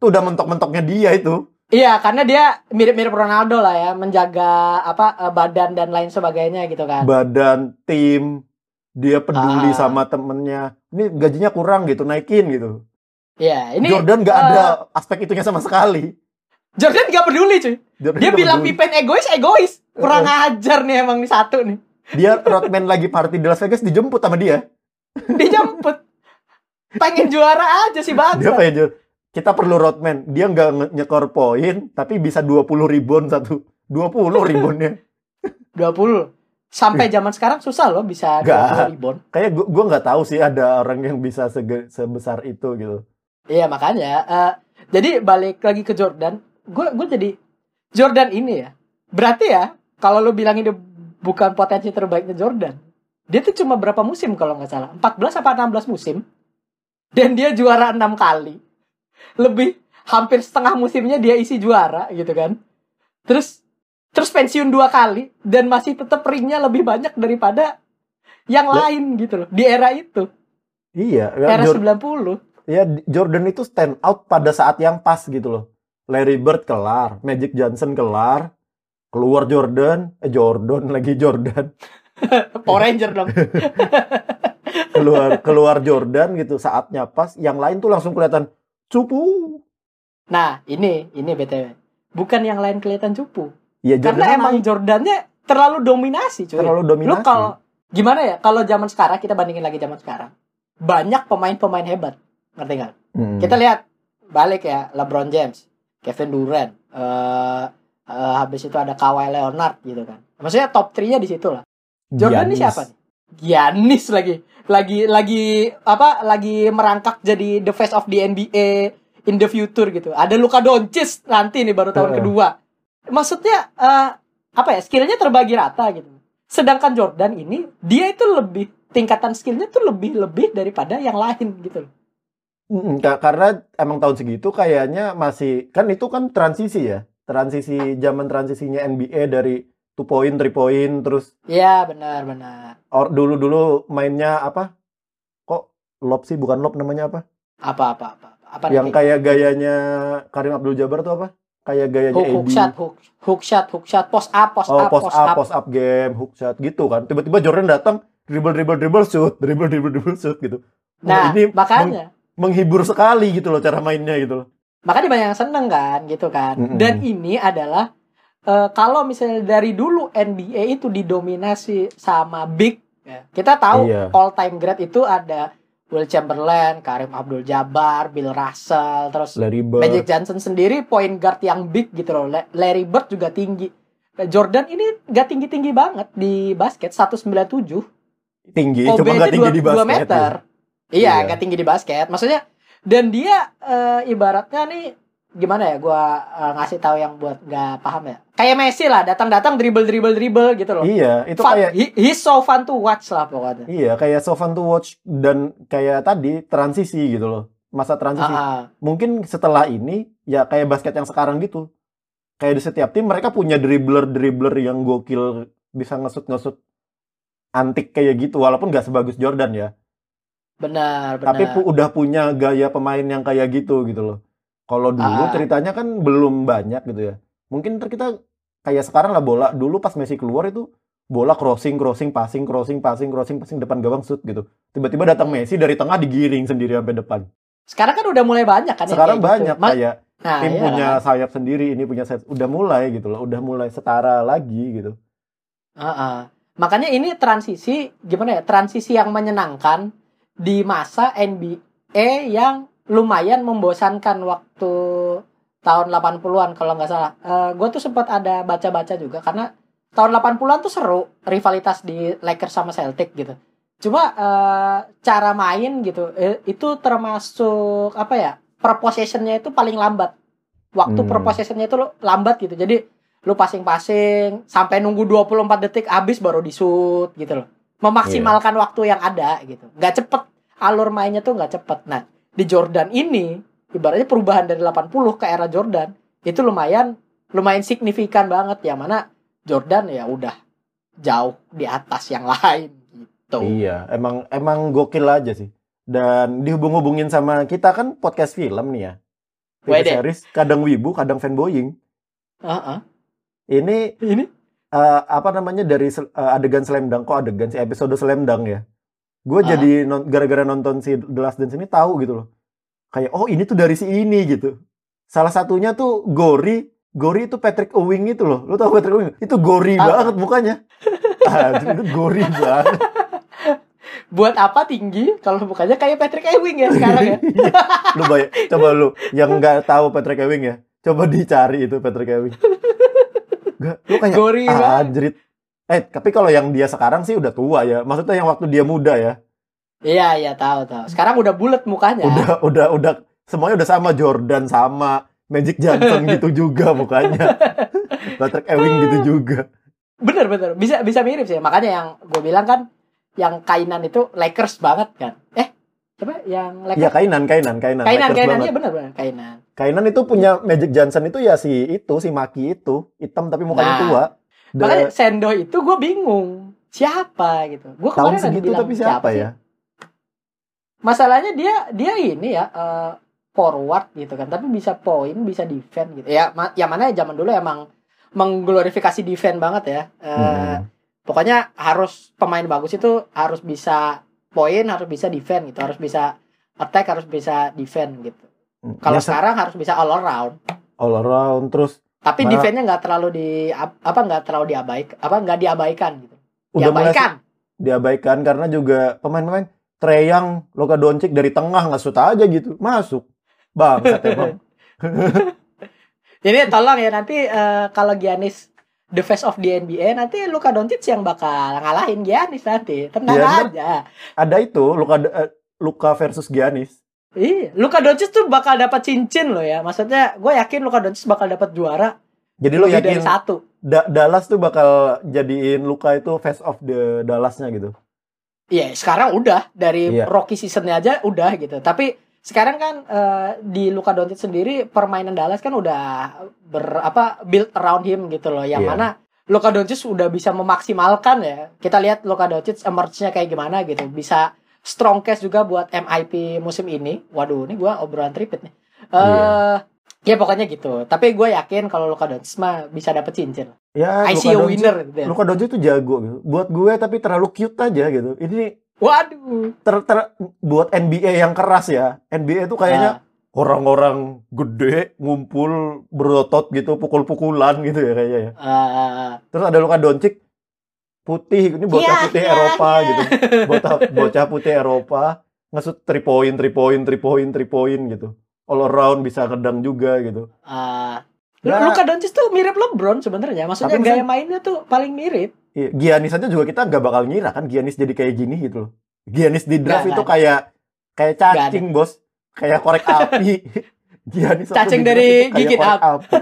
Udah mentok-mentoknya dia itu. Iya, karena dia mirip-mirip Ronaldo lah ya, menjaga apa eh, badan dan lain sebagainya gitu kan. badan tim dia peduli Ah. sama temennya ini gajinya kurang gitu naikin gitu Iya, ini Jordan nggak eh, ada aspek itunya sama sekali Jordan gak peduli cuy. Jordan Dia nggak bilang peduli. Pippen egois, egois. Kurang ajar nih emang nih satu nih. dia Rodman lagi party di Las Vegas dijemput sama dia Dijemput. Pengen juara aja sih bang. dia pengen jual. Kita perlu Rodman dia nggak nyekor poin tapi bisa 20 rebound satu 20 reboundnya 20. Sampai zaman sekarang susah loh bisa Nggak. 20 rebound. kayak gua, gua nggak tahu sih ada orang yang bisa sege- sebesar itu gitu Iya makanya. eh, jadi balik lagi ke Jordan. Gue gue jadi Jordan ini ya. Berarti ya kalau lo bilang ini bukan potensi terbaiknya Jordan. Dia tuh cuma berapa musim kalau nggak salah? 14 apa 16 musim. Dan dia juara enam kali. Lebih hampir setengah musimnya dia isi juara gitu kan. Terus terus pensiun dua kali dan masih tetap ringnya lebih banyak daripada yang Lo- lain gitu loh di era itu. Iya ya, era Jor- 90 ya Jordan itu stand out pada saat yang pas gitu loh. Larry Bird kelar, Magic Johnson kelar, keluar Jordan, eh Jordan lagi Jordan, Power Ranger dong. Keluar keluar Jordan gitu saatnya pas, yang lain tuh langsung kelihatan cupu. Nah, ini ini BTW. Bukan yang lain kelihatan cupu. Ya Jordan Karena emang naik, Jordannya terlalu dominasi, cuy. terlalu Lu dominasi. kalau gimana ya? Kalau zaman sekarang kita bandingin lagi zaman sekarang. Banyak pemain-pemain hebat. Ngerti nggak? Hmm. Kita lihat balik ya, LeBron James, Kevin Durant, eh eh, habis itu ada Kawhi Leonard gitu kan. Maksudnya top 3-nya di situ lah. Jordan ini siapa nih? Giannis lagi. Lagi lagi apa? Lagi merangkak jadi the face of the NBA in the future gitu. Ada Luka Doncic nanti nih baru tahun Heeh. kedua. Maksudnya eh, apa ya? Skillnya terbagi rata gitu. Sedangkan Jordan ini dia itu lebih tingkatan skillnya tuh lebih lebih daripada yang lain gitu. Mm, ka- karena emang tahun segitu kayaknya masih kan itu kan transisi ya. Transisi zaman transisinya NBA dari two point, three point terus Iya benar benar. or dulu-dulu mainnya apa? Kok lob sih bukan lob namanya apa? Apa apa apa apa yang nanti? kayak gayanya Karim Abdul Jabbar tuh apa? Kayak gayanya hook, hook shot hook hook shot hook shot post up post oh, up post up, post up game, hook shot gitu kan. Tiba-tiba Jordan datang, dribble dribble dribble shoot, dribble dribble dribble shoot gitu. Wah, Nah, ini makanya menghibur sekali gitu loh cara mainnya gitu loh. makanya banyak yang seneng kan gitu kan Mm-mm. dan ini adalah eh, kalau misalnya dari dulu NBA itu didominasi sama big ya, kita tahu Iya. all time great itu ada Will Chamberlain, Karim Abdul Jabbar, Bill Russell, terus Larry Bird. Magic Johnson sendiri point guard yang big gitu loh. La- Larry Bird juga tinggi. Nah, Jordan ini gak tinggi-tinggi banget di basket 197. tinggi, Kobe cuma nggak tinggi 2, di basket. meter. ya. Iya, Iya. nggak tinggi di basket. Maksudnya dan dia eh, ibaratnya nih gimana ya gua eh, ngasih tahu yang buat nggak paham ya. Kayak Messi lah, datang-datang dribble dribble dribble gitu loh. Iya, itu Fun- kayak he- he's so fun to watch lah pokoknya. iya kayak so fun to watch dan kayak tadi transisi gitu loh. Masa transisi. Ah, ah. Mungkin setelah ini ya kayak basket yang sekarang gitu. kayak di setiap tim mereka punya dribbler-dribbler yang gokil bisa ngesut-ngesut antik kayak gitu walaupun nggak sebagus Jordan ya. Benar, benar. Tapi pu- udah punya gaya pemain yang kayak gitu gitu loh. Kalau dulu Ah. ceritanya kan belum banyak gitu ya. Mungkin ntar kita kayak sekarang lah bola. Dulu pas Messi keluar itu bola crossing, crossing, passing, crossing, passing, crossing, passing depan gawang shoot gitu. Tiba-tiba datang Hmm. Messi dari tengah digiring sendiri sampai depan. Sekarang kan udah mulai banyak kan yang Sekarang kayak gitu. banyak Ma- kayak nah, tim iya punya sayap sendiri, ini punya sayap. Udah mulai gitu loh. Udah mulai setara lagi gitu. Heeh. Makanya ini transisi gimana ya? Transisi yang menyenangkan di masa NBA yang lumayan membosankan waktu tahun 80-an kalau nggak salah. gue tuh sempat ada baca-baca juga karena tahun 80-an tuh seru rivalitas di Lakers sama Celtic gitu. Cuma eh, cara main gitu eh, itu termasuk apa ya? Per possession-nya itu paling lambat. Waktu Hmm. per possession-nya itu lambat gitu. Jadi lu passing-passing sampai nunggu 24 detik habis baru di shoot gitu loh. Memaksimalkan waktu yang ada gitu. Nggak cepet. Alur mainnya tuh nggak cepet. Nah, di Jordan ini ibaratnya perubahan dari 80 ke era Jordan itu lumayan lumayan signifikan banget yang mana Jordan ya udah jauh di atas yang lain gitu. Iya, emang emang gokil aja sih. Dan dihubung-hubungin sama kita kan podcast film nih ya. TV series kadang wibu, kadang fanboying. Heeh. Ini Ini eh, apa namanya dari eh, adegan Slam Dunk kok adegan si episode Slam Dunk ya. Gue Ah. jadi non- gara-gara nonton si The Last Dance ini tahu gitu loh. Kayak oh ini tuh dari si ini gitu. Salah satunya tuh Gori, Gori itu Patrick Ewing itu loh. Lu tahu Patrick Ewing? Itu Gori Ah. banget mukanya. Anjir, itu Gori banget. buat apa tinggi kalau bukannya kayak Patrick Ewing ya sekarang ya. lu bay coba lu yang nggak tahu Patrick Ewing ya coba dicari itu Patrick Ewing Gak, lu kayak Gori banget. anjrit eh tapi kalau yang dia sekarang sih udah tua ya maksudnya yang waktu dia muda ya Iya, iya tahu tahu. Sekarang udah bulat mukanya. udah udah udah semuanya udah sama. Jordan sama. Magic Johnson gitu juga mukanya. Patrick Ewing gitu juga. Bener bener. Bisa bisa mirip sih. Makanya yang gue bilang kan yang kainan itu Lakers banget kan? Eh coba yang Lakers? Kainan kainan kainan. Kainan Lakers kainan. iya bener bener. Kainan. Kainan itu punya Magic Johnson itu ya si itu si Maki itu. Hitam tapi mukanya Nah, tua. The- makanya Sendo itu gue bingung. Siapa gitu? Gue tahun kemarin lagi segitu bilang tapi siapa, sih? ya masalahnya dia dia ini ya eh, forward gitu kan. Tapi bisa point bisa defend gitu. Ya ma- yang mana ya zaman dulu emang mengglorifikasi defend banget ya. Eh, Hmm. pokoknya harus pemain bagus itu harus bisa point harus bisa defend gitu. Harus bisa attack harus bisa defend gitu. Hmm. kalau Ya, se- sekarang harus bisa all around. All around terus tapi Malah- defendnya nggak terlalu di ap- apa nggak terlalu diabaikan apa nggak diabaikan gitu. Udah mulai diabaikan. diabaikan karena juga pemain-pemain Treyang, Luka Doncic dari tengah nggak shoot aja gitu masuk bangsat emang Jadi tolong ya nanti eh, kalau Giannis the face of the NBA nanti Luka Doncic yang bakal ngalahin Giannis nanti. Tenang bener. aja. ada itu Luka eh, Luka versus Giannis Iya, Luka Doncic tuh bakal dapat cincin loh ya. Maksudnya gue yakin Luka Doncic bakal dapat juara jadi dari yakin satu. Da- Dallas tuh bakal jadiin Luka itu face of the Dallasnya gitu Iya, sekarang udah dari Iya. rookie seasonnya aja udah gitu. Tapi sekarang kan eh, di Luka Doncic sendiri permainan Dallas kan udah ber apa build around him gitu loh. Yang Iya. mana Luka Doncic udah bisa memaksimalkan ya. Kita lihat Luka Doncic emerge-nya kayak gimana gitu. Bisa strong case juga buat MIP musim ini. Waduh, ini gua obrolan tripit nih. Eh Iya. Ya pokoknya gitu. Tapi gue yakin kalau Luka Doncic mah bisa dapet cincin. ya I Luka see a winner gitu ya. Luka Doncic tuh jago gitu. buat gue tapi terlalu cute aja gitu ini Waduh. ter, ter- buat NBA yang keras ya NBA tuh kayaknya Nah, orang-orang gede ngumpul berotot gitu pukul-pukulan gitu ya kayaknya ya eh, terus ada Luka Doncic putih ini bocah Iya, putih iya, Eropa iya. gitu bocah bocah putih Eropa ngesut 3 point 3 point 3 point 3 point gitu all around bisa kedang juga gitu Ah, Ya. Luka Doncic tuh mirip LeBron sebenarnya. Maksudnya gaya mainnya tuh paling mirip. Iya, Giannis aja juga kita nggak bakal ngira kan Giannis jadi kayak gini gitu loh Giannis di draft Nggak, itu nggak kayak kayak cacing bos kayak korek api Giannis Cacing dari gigit api.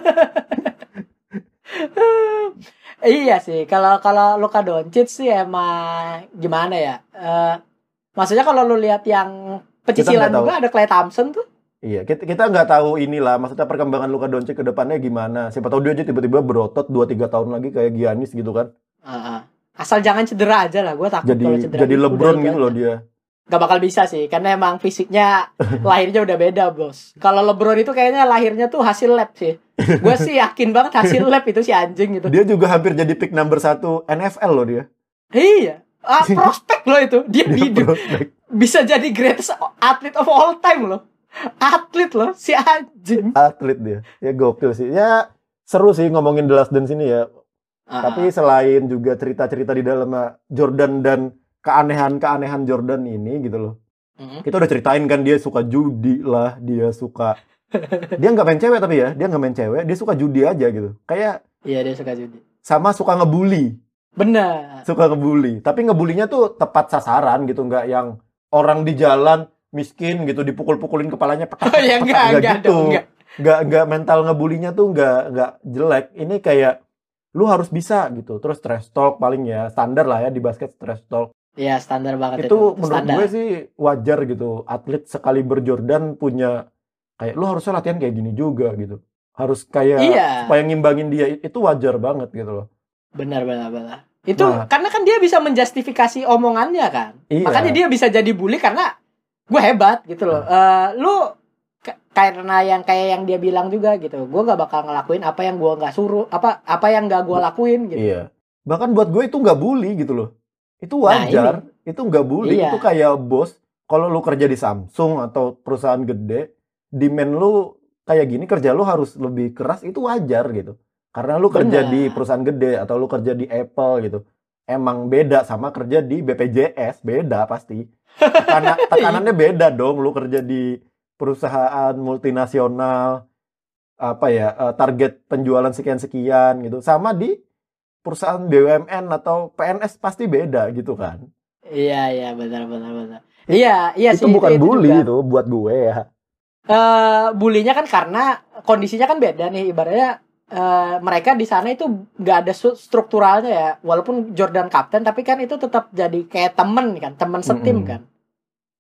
iya sih. Kalau kalau Luka Doncic sih emang gimana ya? Eh, maksudnya kalau lu lihat yang pecicilan juga ada Clay Thompson tuh. Iya, kita kita nggak tahu inilah maksudnya perkembangan Luka Doncic ke depannya gimana. Siapa tahu dia aja tiba-tiba berotot 2 3 tahun lagi kayak Giannis gitu kan. Heeh. asal jangan cedera aja lah gue takut Jadi kalau cedera jadi LeBron itu gitu loh dia. Gak bakal bisa sih karena emang fisiknya lahirnya udah beda bos kalau LeBron itu kayaknya lahirnya tuh hasil lab sih gue sih yakin banget hasil lab itu si anjing gitu Dia juga hampir jadi pick number satu NFL loh dia. iya ah, prospek loh itu dia, Dia prospek. bisa jadi greatest athlete of all time loh atlet loh si anjing atlet dia. Ya gokil sih. Ya seru sih ngomongin The Last Dance ini ya. Ah, Tapi selain juga cerita-cerita di dalamnya Jordan dan keanehan-keanehan Jordan ini gitu loh. mm. Kita udah ceritain kan dia suka judi lah, dia suka dia nggak main cewek tapi ya, dia nggak main cewek, dia suka judi aja gitu. Kayak iya dia suka judi sama suka ngebully, benar suka ngebully. Tapi ngebulinya tuh tepat sasaran gitu, nggak yang orang di jalan miskin gitu dipukul-pukulin kepalanya petak, oh ya enggak Nggak enggak gitu. dong enggak nggak nggak mental ngebulinya tuh nggak nggak jelek. Ini kayak lu harus bisa gitu. Terus trash talk paling ya standar lah ya di basket trash talk. Iya standar banget itu menurut standar. gue sih wajar gitu atlet sekali Jordan punya kayak lu harusnya latihan kayak gini juga gitu harus kayak Iya. supaya ngimbangin dia itu wajar banget gitu loh benar benar benar itu Nah. karena kan dia bisa menjustifikasi omongannya kan iya makanya dia bisa jadi bully karena gue hebat gitu loh. Nah. Eh, lu karena yang kayak yang dia bilang juga gitu gue gak bakal ngelakuin apa yang gue nggak suruh apa apa yang gak gue lakuin gitu. Iya. Bahkan buat gue itu nggak bully gitu loh. Itu Nah, wajar. itu nggak bully. Iya. itu kayak bos kalau lu kerja di Samsung atau perusahaan gede demand lu kayak gini kerja lu harus lebih keras itu wajar gitu. Karena lu kerja Benar. di perusahaan gede atau lu kerja di Apple gitu emang beda sama kerja di BPJS beda pasti Tekana- tekanannya beda dong lu kerja di perusahaan multinasional apa ya eh, target penjualan sekian sekian gitu. Sama di perusahaan BUMN atau PNS pasti beda gitu kan. Iya iya benar benar benar. Iya iya itu sih bukan bully juga. itu buat gue ya. Eh bulinya kan karena kondisinya kan beda nih ibaratnya eh, mereka di sana itu nggak ada strukturalnya ya walaupun Jordan kapten tapi kan itu tetap jadi kayak temen kan temen setim Mm-mm. kan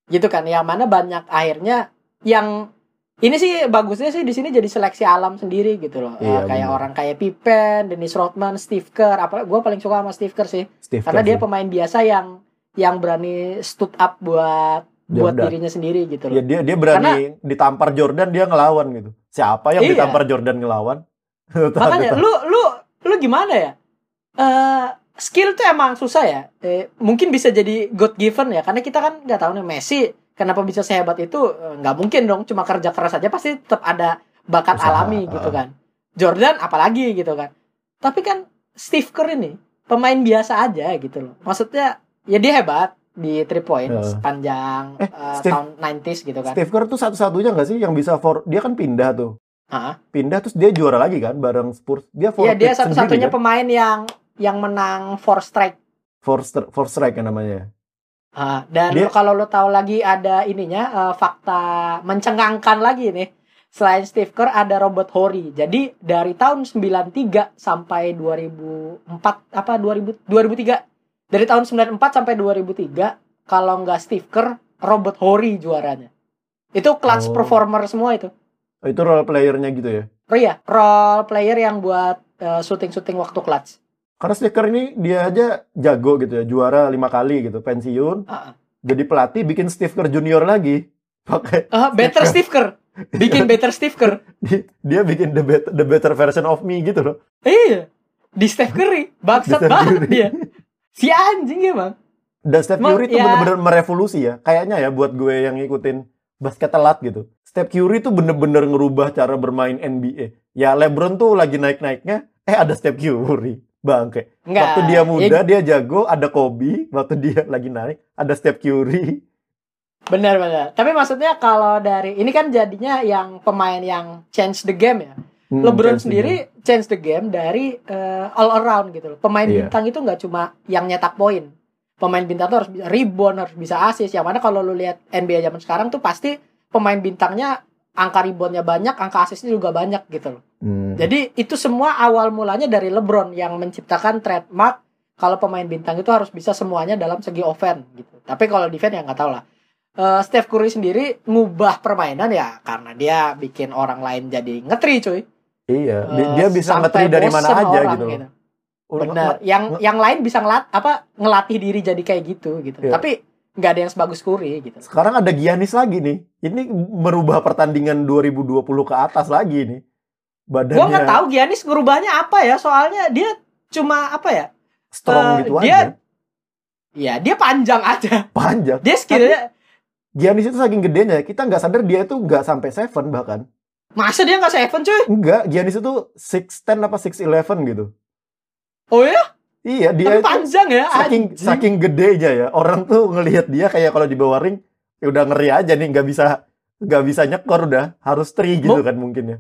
gitu kan yang mana banyak akhirnya yang ini sih bagusnya sih di sini jadi seleksi alam sendiri gitu loh Iya, kayak bener. orang kayak Pippen, Dennis Rodman, Steve Kerr apa gue paling suka sama Steve Kerr sih Steve karena Kerr dia sih. pemain biasa yang yang berani stood up buat buat Jordan. dirinya sendiri gitu loh ya dia dia berani ditampar Jordan dia ngelawan gitu siapa yang Iya. ditampar Jordan ngelawan makanya lu lu lu gimana ya? Eh skill tuh emang susah ya. Eh, mungkin bisa jadi God given ya karena kita kan nggak tahu nih Messi kenapa bisa sehebat itu? Eh, nggak mungkin dong cuma kerja keras aja pasti tetap ada bakat Usaha, alami gitu kan. Jordan apalagi gitu kan. Tapi kan Steve Kerr ini pemain biasa aja gitu loh. Maksudnya ya dia hebat di three point Heeh. sepanjang Eh, eh, Steve- tahun 90s gitu kan. Steve Kerr tuh satu-satunya nggak sih yang bisa for dia kan pindah tuh Hah? pindah terus dia juara lagi kan bareng Spurs dia Iya dia satu-satunya kan? pemain yang yang menang four strike for, stri- for strike kan namanya Ah, dan Dia- kalau lo tahu lagi ada ininya eh, fakta mencengangkan lagi nih. Selain Steve Kerr ada Robert Horry. Jadi dari tahun 93 sampai 2004 apa 2000 2003. Dari tahun 94 sampai 2003 kalau nggak Steve Kerr, Robert Horry juaranya. Itu clutch Oh. performer semua itu. Oh, itu role playernya gitu ya Oh iya, role player yang buat eh, syuting-syuting waktu clutch. karena Steve Kerr ini dia aja jago gitu ya juara lima kali gitu pensiun ah. jadi pelatih bikin Steve Kerr junior lagi pakai Eh, better Steve Kerr. Bikin better Steve Kerr. di- dia bikin the better, the better version of me gitu loh Iya. Di Steph Curry. Bangsat banget Curry. dia. Si anjing emang. Dan Steph Curry itu ya. bener-bener merevolusi ya. Kayaknya ya buat gue yang ngikutin basket telat gitu. Steph Curry tuh bener-bener ngerubah cara bermain NBA. Ya LeBron tuh lagi naik-naiknya, eh ada Steph Curry. Bangke. Enggak. Waktu dia muda, Ya, dia jago, ada Kobe. Waktu dia lagi naik, ada Steph Curry. benar benar. Tapi maksudnya kalau dari ini kan jadinya yang pemain yang change the game ya. Hmm, LeBron sendiri change the game dari eh, all around gitu loh. Pemain Iya. bintang itu nggak cuma yang nyetak poin. Pemain bintang tuh harus bisa rebound, harus bisa assist. Yang mana kalau lu lihat NBA zaman sekarang tuh pasti pemain bintangnya angka reboundnya banyak, angka assistnya juga banyak gitu loh. Hmm. Jadi itu semua awal mulanya dari LeBron yang menciptakan trademark kalau pemain bintang itu harus bisa semuanya dalam segi offense gitu. Tapi kalau defense ya nggak tahu lah. eh, Steph Curry sendiri ngubah permainan ya karena dia bikin orang lain jadi ngetri cuy. Iya, Eh, dia bisa ngetri dari mana aja orang gitu. Udah Benar. Yang yang lain bisa ngelat apa ngelatih diri jadi kayak gitu gitu. Iya. Tapi nggak ada yang sebagus Curry gitu. Sekarang ada Giannis lagi nih. Ini merubah pertandingan 2020 ke atas lagi nih. Badannya Gua nggak tahu Giannis ngerubahnya apa ya, soalnya dia cuma apa ya? strong Eh, gitu dia- aja. Ya dia panjang aja. Panjang. Dia skillnya Giannis itu saking gedenya, kita nggak sadar dia itu nggak sampai seven bahkan. masa dia nggak seven cuy? Enggak, Giannis itu 6'10 apa 6'11 gitu. Oh ya? Iya, dia Tapi itu panjang ya. saking anjing. saking gedenya ya. Orang tuh ngelihat dia kayak kalau di bawah ring ya udah ngeri aja nih, nggak bisa nggak bisa nyekor udah, harus tri gitu Mu- kan mungkin ya.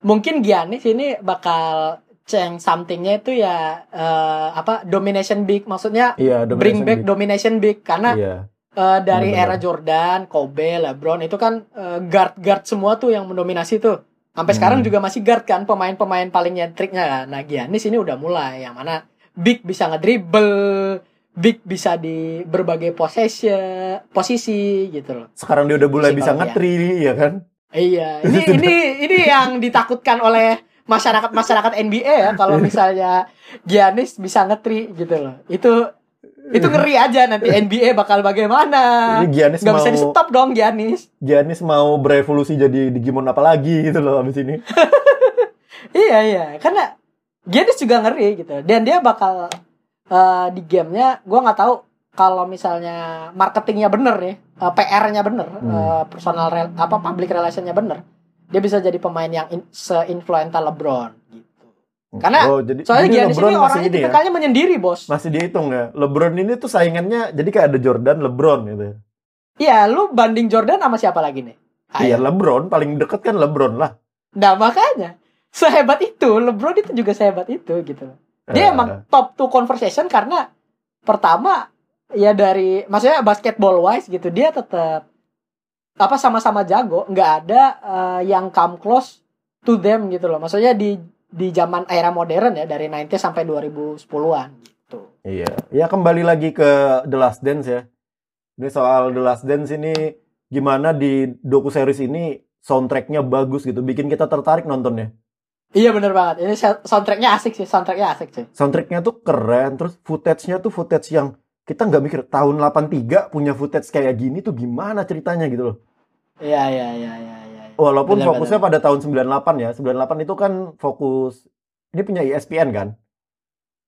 Mungkin Giannis ini bakal change somethingnya itu ya eh, apa domination big maksudnya Iya, bring domination back big. domination big karena Iya. eh, dari Benar-benar. era Jordan, Kobe, LeBron itu kan guard guard semua tuh yang mendominasi tuh. Sampai Hmm. sekarang juga masih guard kan pemain-pemain paling nyentriknya kan. Nah Giannis ini udah mulai yang mana big bisa ngedribble, big bisa di berbagai possession, posisi gitu loh. Sekarang dia udah mulai bisa ngetri ya kan. Iya, ini ini ini yang ditakutkan oleh masyarakat masyarakat NBA ya kalau misalnya Giannis bisa ngetri gitu loh. Itu itu ngeri aja nanti NBA bakal bagaimana. Ini Giannis Nggak mau bisa di stop dong Giannis. Giannis mau berevolusi jadi Digimon apa lagi gitu loh abis ini. Iya iya, karena Giannis juga ngeri gitu. Dan dia bakal eh, di gamenya, gua nggak tahu kalau misalnya marketingnya bener nih, eh, PR-nya bener, Hmm. eh, personal rel- apa public relationnya bener, dia bisa jadi pemain yang in, se-influenza LeBron gitu. Karena oh, jadi, Soalnya jadi Giannis LeBron ini orangnya ini ya. tipikalnya menyendiri bos. Masih dihitung ya. LeBron ini tuh saingannya jadi kayak ada Jordan, LeBron gitu. Iya, lu banding Jordan sama siapa lagi nih? Iya. LeBron paling deket kan LeBron lah. Nah makanya sehebat itu, LeBron itu juga sehebat itu gitu. Dia Eh, emang top 2 conversation karena pertama ya dari maksudnya basketball wise gitu dia tetap apa sama-sama jago, nggak ada eh, yang come close to them gitu loh. Maksudnya di di zaman era modern ya dari 90 sampai 2010-an gitu. Iya, ya kembali lagi ke The Last Dance ya. Ini soal The Last Dance ini gimana di doku series ini soundtracknya bagus gitu, bikin kita tertarik nontonnya. Iya bener banget. Ini soundtracknya asik sih, soundtracknya asik sih. Soundtracknya tuh keren, terus footage-nya tuh footage yang kita nggak mikir tahun 83 punya footage kayak gini tuh gimana ceritanya gitu loh. Iya iya iya iya iya. Walaupun Benar, fokusnya pada tahun 98 ya. 98 itu kan fokus ini punya E ESPN kan.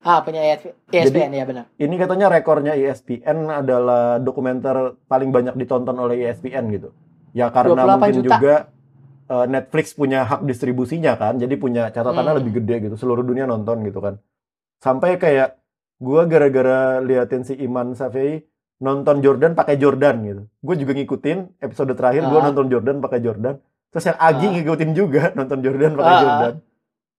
Ah punya ESPN ya benar. Ini katanya rekornya E ESPN adalah dokumenter paling banyak ditonton oleh E ESPN gitu. Ya karena 28 mungkin juta. juga eh, Netflix punya hak distribusinya kan. Jadi punya catatannya Hmm. lebih gede gitu. Seluruh dunia nonton gitu kan. Sampai kayak gua gara-gara liatin si Iman Safei nonton Jordan pakai Jordan gitu. Gue juga ngikutin episode terakhir gua Ah. nonton Jordan pakai Jordan. Terus yang Agi Ah. ngikutin juga nonton Jordan pakai ah. Jordan.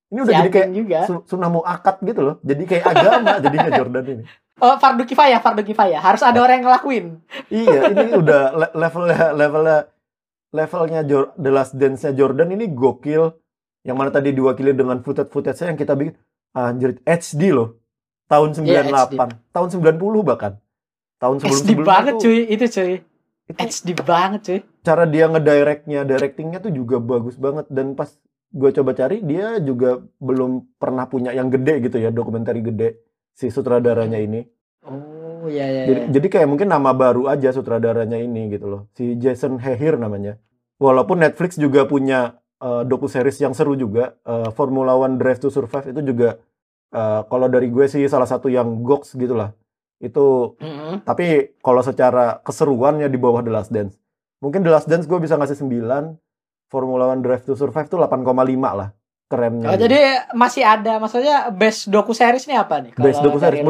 Ini udah Si jadi kayak juga. su- sunnah muakat gitu loh. Jadi kayak agama jadinya Jordan ini. Oh, fardu kifayah, fardu kifayah. Harus ada orang yang ngelakuin. Iya, ini udah le- levelnya levelnya levelnya Jor- The Last Dance-nya Jordan ini gokil. Yang mana tadi diwakili dengan footage-footage yang kita bikin anjir HD loh. Tahun 98, Iya, tahun 90 bahkan. Tahun sebelum HD banget cuy, itu cuy. Itu HD banget cuy. cara dia ngedirectnya, directingnya tuh juga bagus banget dan pas gue coba cari dia juga belum pernah punya yang gede gitu ya dokumenter gede si sutradaranya ini. Oh, iya iya. Jadi, iya. jadi kayak mungkin nama baru aja sutradaranya ini gitu loh. Si Jason Hehir namanya. Walaupun Netflix juga punya uh, doku series yang seru juga, uh, Formula One Drive to Survive itu juga uh, kalau dari gue sih salah satu yang goks gitu lah. Itu Mm-mm. tapi kalau secara keseruannya di bawah The Last Dance. Mungkin The Last Dance gue bisa ngasih 9, Formula One Drive to Survive tuh 8,5 lah. Kerennya. Oh, gitu. jadi masih ada, maksudnya best doku series ini apa nih? Best doku series?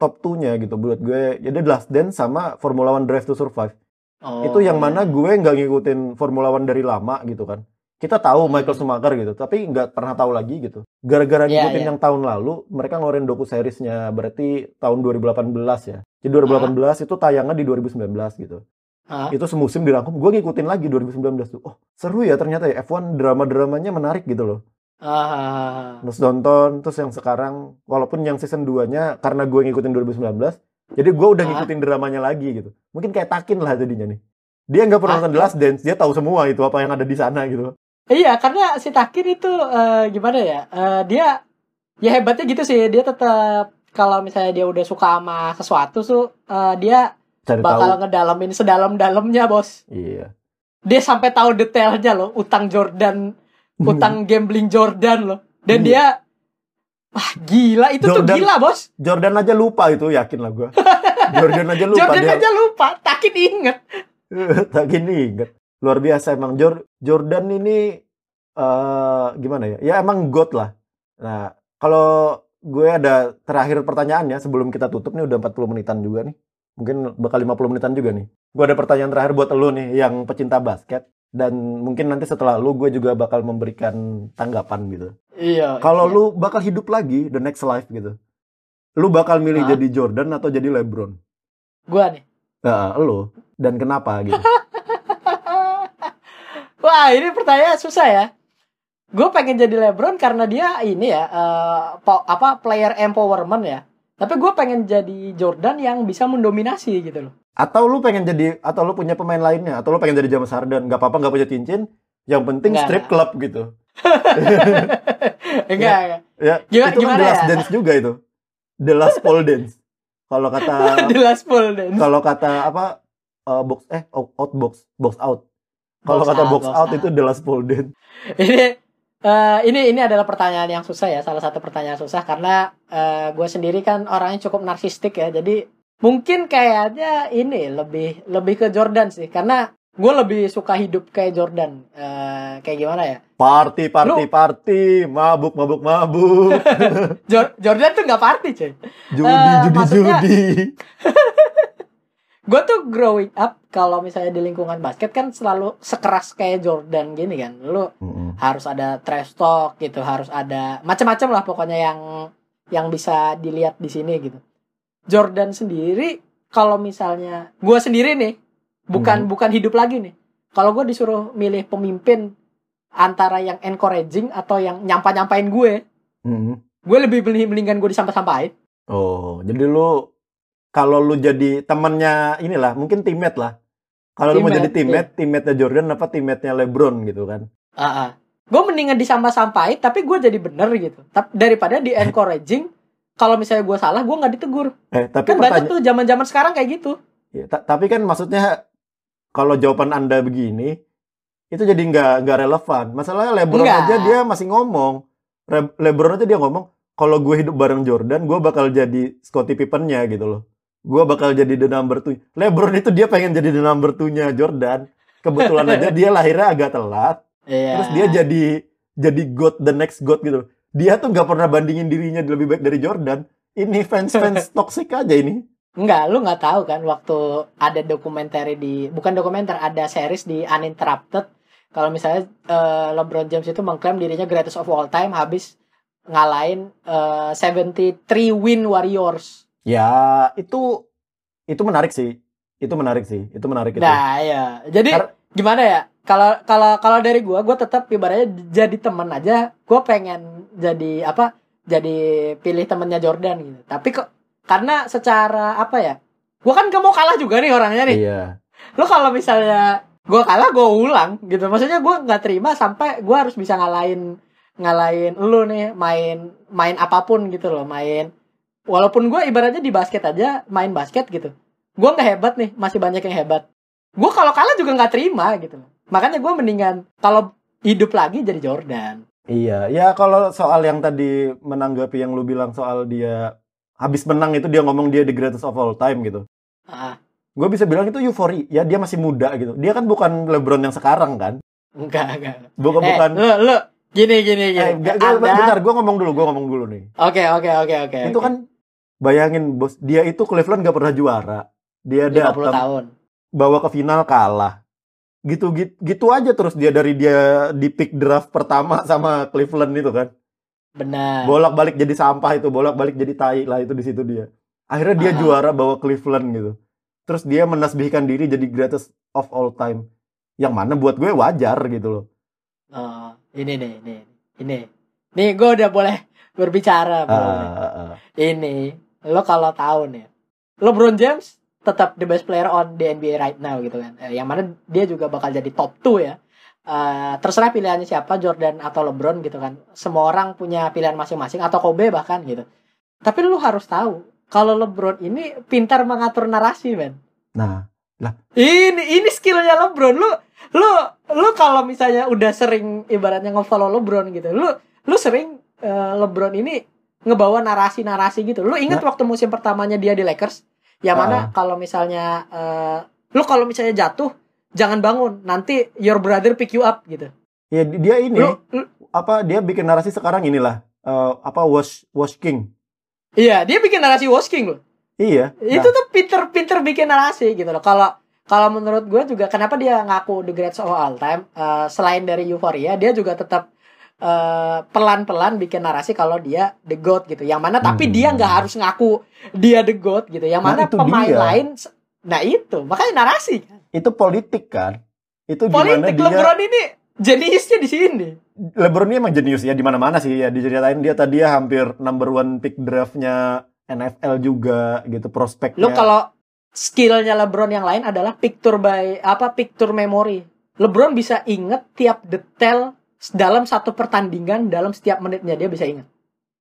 Top top 2-nya gitu buat gue. Jadi Last Dance sama Formula One Drive to Survive. Oh, itu yang iya. mana gue nggak ngikutin Formula One dari lama gitu kan. Kita tahu Hmm. Michael Schumacher gitu, tapi nggak pernah tahu lagi gitu. Gara-gara Iya, ngikutin iya. yang tahun lalu, mereka ngeluarin doku seriesnya berarti tahun 2018 ya. Jadi 2018 itu tayangan di 2019 gitu. Hah? Itu semusim dirangkum. Gue ngikutin lagi 2019 tuh. Oh seru ya ternyata ya F1 drama-dramanya menarik gitu loh. Ah, Terus nonton, terus yang sekarang, walaupun yang season 2-nya karena gue ngikutin 2019, Jadi gue udah Hah? ngikutin dramanya lagi gitu. Mungkin kayak Takin lah jadinya nih. Dia nggak pernah Hah? nonton The Last Dance, dia tahu semua itu apa yang ada di sana gitu. Iya, karena si Takin itu eh, gimana ya? Eh, dia ya hebatnya gitu sih. Dia tetap kalau misalnya dia udah suka sama sesuatu tuh eh, dia Cari bakal tahu. ngedalamin sedalam-dalamnya, Bos. Iya. Dia sampai tahu detailnya loh, utang Jordan, utang gambling Jordan loh. Dan Iya. dia wah gila itu tuh Jordan- gila, Bos. Jordan aja lupa itu, yakin lah gue. Jordan aja lupa Jordan dia. aja lupa, Takin inget. Takin inget. Luar biasa emang Jor- Jordan ini eh gimana ya? Ya emang god lah. Nah, kalau gue ada terakhir pertanyaan ya sebelum kita tutup nih udah 40 menitan juga nih. Mungkin bakal 50 menitan juga nih. Gue ada pertanyaan terakhir buat lu nih yang pecinta basket dan mungkin nanti setelah lu gue juga bakal memberikan tanggapan gitu. Iya. Kalau iya. lu bakal hidup lagi the next life gitu. Lu bakal milih Hah? jadi Jordan atau jadi LeBron? gua nih. Nah, lu dan kenapa gitu? Wah, ini pertanyaan susah ya. Gue pengen jadi LeBron karena dia ini ya po- apa player empowerment ya. Tapi gue pengen jadi Jordan yang bisa mendominasi gitu loh. Atau lu pengen jadi atau lu punya pemain lainnya atau lu pengen jadi James Harden, nggak apa-apa nggak punya cincin, yang penting Nggak, strip club gitu. enggak, enggak. Ya, Gimana- itu kan gimana The Last ya? Dance juga itu. The Last Pole Dance. Kalau kata The last full dance. kalau kata apa eh, box eh out, out box box out. Kalau Box kata out, box box out, out. itu The Last Pole Dance. ini eh, ini ini adalah pertanyaan yang susah ya salah satu pertanyaan susah karena gue sendiri kan orangnya cukup narsistik ya. Jadi mungkin kayaknya ini lebih lebih ke Jordan sih. Karena gue lebih suka hidup kayak Jordan. Eh, kayak gimana ya? Party party Lu- party, mabuk mabuk mabuk, Jor- Jordan tuh nggak party cuy. Judi Eh, judi maksudnya- judi. gue tuh growing up kalau misalnya di lingkungan basket kan selalu sekeras kayak Jordan gini kan lu Mm-mm. harus ada trash talk gitu harus ada macam-macam lah pokoknya yang yang bisa dilihat di sini gitu Jordan sendiri kalau misalnya gue sendiri nih bukan Hmm. bukan hidup lagi nih kalau gue disuruh milih pemimpin antara yang encouraging atau yang nyampa nyampain gue Mm-mm. gue lebih mendingan gue disampah sampahin Oh, jadi lu kalau lu jadi temannya inilah, mungkin teammate lah. Kalau lu mau jadi Teammate, teammate, teammate-nya Jordan apa teammate-nya LeBron gitu kan? gue mendingan disampah sampahin tapi gue jadi bener gitu daripada di encouraging kalau misalnya gue salah gue nggak ditegur Eh, tapi kan banyak tuh zaman zaman sekarang kayak gitu ya, ta- tapi kan maksudnya kalau jawaban Anda begini, itu jadi nggak nggak relevan. Masalahnya LeBron Nggak. aja dia masih ngomong. Re- LeBron aja dia ngomong, kalau gue hidup bareng Jordan, gue bakal jadi Scottie Pippen-nya gitu loh. Gue bakal jadi the number two. LeBron itu dia pengen jadi the number two-nya Jordan. Kebetulan aja dia lahirnya agak telat. Iya. Terus dia jadi jadi god the next god gitu. Dia tuh nggak pernah bandingin dirinya lebih baik dari Jordan. Ini fans-fans toxic aja ini. Enggak, lu nggak tahu kan waktu ada dokumenter di bukan dokumenter, ada series di Uninterrupted. Kalau misalnya eh, LeBron James itu mengklaim dirinya greatest of all time habis ngalahin eh, 73 win Warriors. Ya, itu itu menarik sih. Itu menarik sih. Itu menarik itu. Nah, ya. Jadi Kar- gimana ya? Kalau kalau kalau dari gua, gua tetap ibaratnya jadi teman aja. Gua pengen jadi apa? Jadi pilih temennya Jordan gitu. Tapi kok karena secara apa ya? Gua kan gak mau kalah juga nih orangnya nih. Iya. Lo kalau misalnya gua kalah, gua ulang gitu. Maksudnya gua nggak terima sampai gua harus bisa ngalahin ngalahin lu nih main main apa pun gitu loh, main walaupun gua ibaratnya di basket aja main basket gitu. Gua nggak hebat nih, masih banyak yang hebat. Gua kalau kalah juga nggak terima gitu. Makanya gua mendingan kalau hidup lagi jadi Jordan. Iya, ya kalau soal yang tadi menanggapi yang lu bilang soal dia habis menang itu dia ngomong dia the greatest of all time gitu. Ah, Gue bisa bilang itu euforia. Ya dia masih muda gitu. Dia kan bukan LeBron yang sekarang kan. enggak enggak. Bukan Eh, bukan. lu lu gini gini gini. Eh, gak- gak- Anda- bentar, gue ngomong dulu, gue ngomong dulu nih. Oke oke oke oke. itu oke. kan bayangin bos, dia itu Cleveland gak pernah juara. Dia 50 datang tahun. bawa ke final kalah. Gitu, gitu gitu aja terus dia dari dia di pick draft pertama sama Cleveland itu kan. Benar. Bolak-balik jadi sampah itu, bolak-balik jadi tai lah itu di situ dia. Akhirnya dia Ah. juara bawa Cleveland gitu. Terus dia menasbihkan diri jadi greatest of all time. Yang mana buat gue wajar gitu loh. Oh, ini nih, ini, ini. Nih, gue udah boleh berbicara. Ah, ah, ah. Ini, lo kalau tahu nih, LeBron James tetap the best player on the NBA right now gitu kan. Eh, yang mana dia juga bakal jadi top 2 ya. Eh, terserah pilihannya siapa Jordan atau LeBron gitu kan. Semua orang punya pilihan masing-masing atau Kobe bahkan gitu. Tapi lu harus tahu kalau LeBron ini pintar mengatur narasi, men. Nah, Ini ini skillnya LeBron. Lu lu lu kalau misalnya udah sering ibaratnya nge-follow LeBron gitu. Lu lu sering eh, LeBron ini ngebawa narasi-narasi gitu. Lu ingat waktu musim pertamanya dia di Lakers? Yang mana Ah. kalau misalnya eh, lu kalau misalnya jatuh jangan bangun, nanti your brother pick you up gitu. ya di- dia ini Lu, lu- apa dia bikin narasi sekarang inilah eh, apa wash wash king. iya, dia bikin narasi wasking loh. Iya. itu tuh pinter-pinter bikin narasi gitu loh kalau kalau menurut gue juga kenapa dia ngaku the greatest of all time eh, selain dari euforia dia juga tetap eh, pelan-pelan bikin narasi kalau dia the goat gitu yang mana tapi Hmm. dia nggak harus ngaku dia the goat gitu yang Nah, mana itu pemain dia. lain nah itu makanya narasi kan itu politik kan. Itu gimana politik dia LeBron ini jeniusnya di sini LeBron ini emang jenius ya di mana-mana sih ya diceritain dia tadi ya hampir number one pick draftnya NFL juga gitu prospeknya. Lo kalau skillnya LeBron yang lain adalah picture by apa picture memory. LeBron bisa inget tiap detail dalam satu pertandingan dalam setiap menitnya dia bisa inget.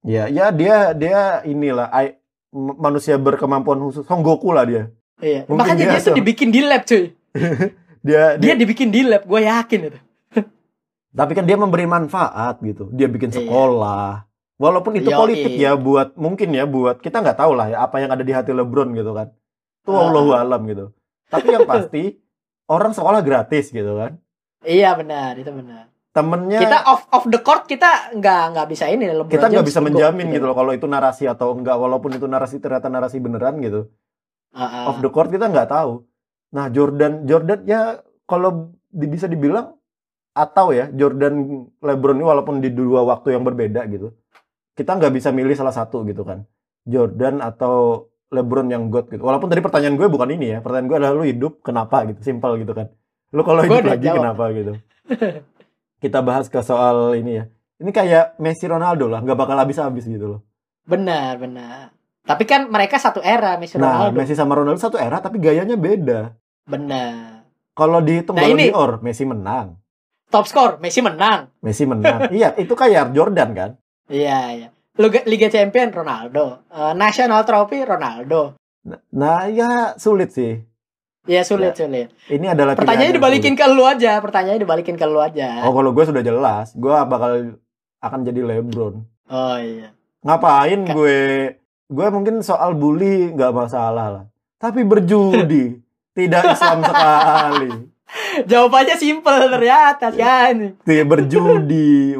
Ya, ya dia dia inilah I- manusia berkemampuan khusus Son Goku lah dia. Iya. Mungkin Makanya dia dia tuh dibikin di lab cuy. Dia, Dia dia, dibikin di lab, gue yakin itu. tapi kan dia memberi manfaat gitu. Dia bikin Iya. sekolah. Walaupun itu Yoi. politik ya buat mungkin ya buat kita nggak tahu lah ya apa yang ada di hati LeBron gitu kan. Itu Ah. Allahu alam gitu. Tapi yang pasti orang sekolah gratis gitu kan. Iya benar, itu benar. Temennya Kita off off the court kita nggak nggak bisa ini LeBron kita nggak bisa menjamin gitu loh kalau itu narasi atau enggak walaupun itu narasi ternyata narasi beneran gitu. Ah, ah. off the court kita nggak tahu. Nah Jordan Jordan ya kalau di- bisa dibilang atau ya Jordan LeBron ini walaupun di dua waktu yang berbeda gitu kita nggak bisa milih salah satu gitu kan. Jordan atau LeBron yang god gitu. Walaupun tadi pertanyaan gue bukan ini ya pertanyaan gue adalah lu hidup kenapa gitu simpel gitu kan. Lu kalau hidup lagi jawab. kenapa gitu kita bahas ke soal ini ya ini kayak Messi Ronaldo lah nggak bakal habis-habis gitu loh Benar, benar. Tapi kan mereka satu era Messi Nah, Ronaldo. Messi sama Ronaldo satu era tapi gayanya beda. Benar. Kalau dihitung Nah, Ballon ini- d'Or, Messi menang. Top skor Messi menang. Messi menang. iya, itu kayak Jordan kan? Iya, iya. Liga, Liga Champion Ronaldo. Eh, National Trophy Ronaldo. Nah, Nah, ya sulit sih. Ya sulit sulit. Ini adalah Pertanyaannya dibalikin sulit. ke lu aja. Pertanyaannya dibalikin ke lu aja. Oh, kalau gue sudah jelas, gue bakal akan jadi LeBron. Oh iya. Ngapain gue? Gue mungkin soal bully nggak masalah lah. Tapi berjudi tidak Islam sekali. Jawabannya simple ternyata kan. Tidak berjudi,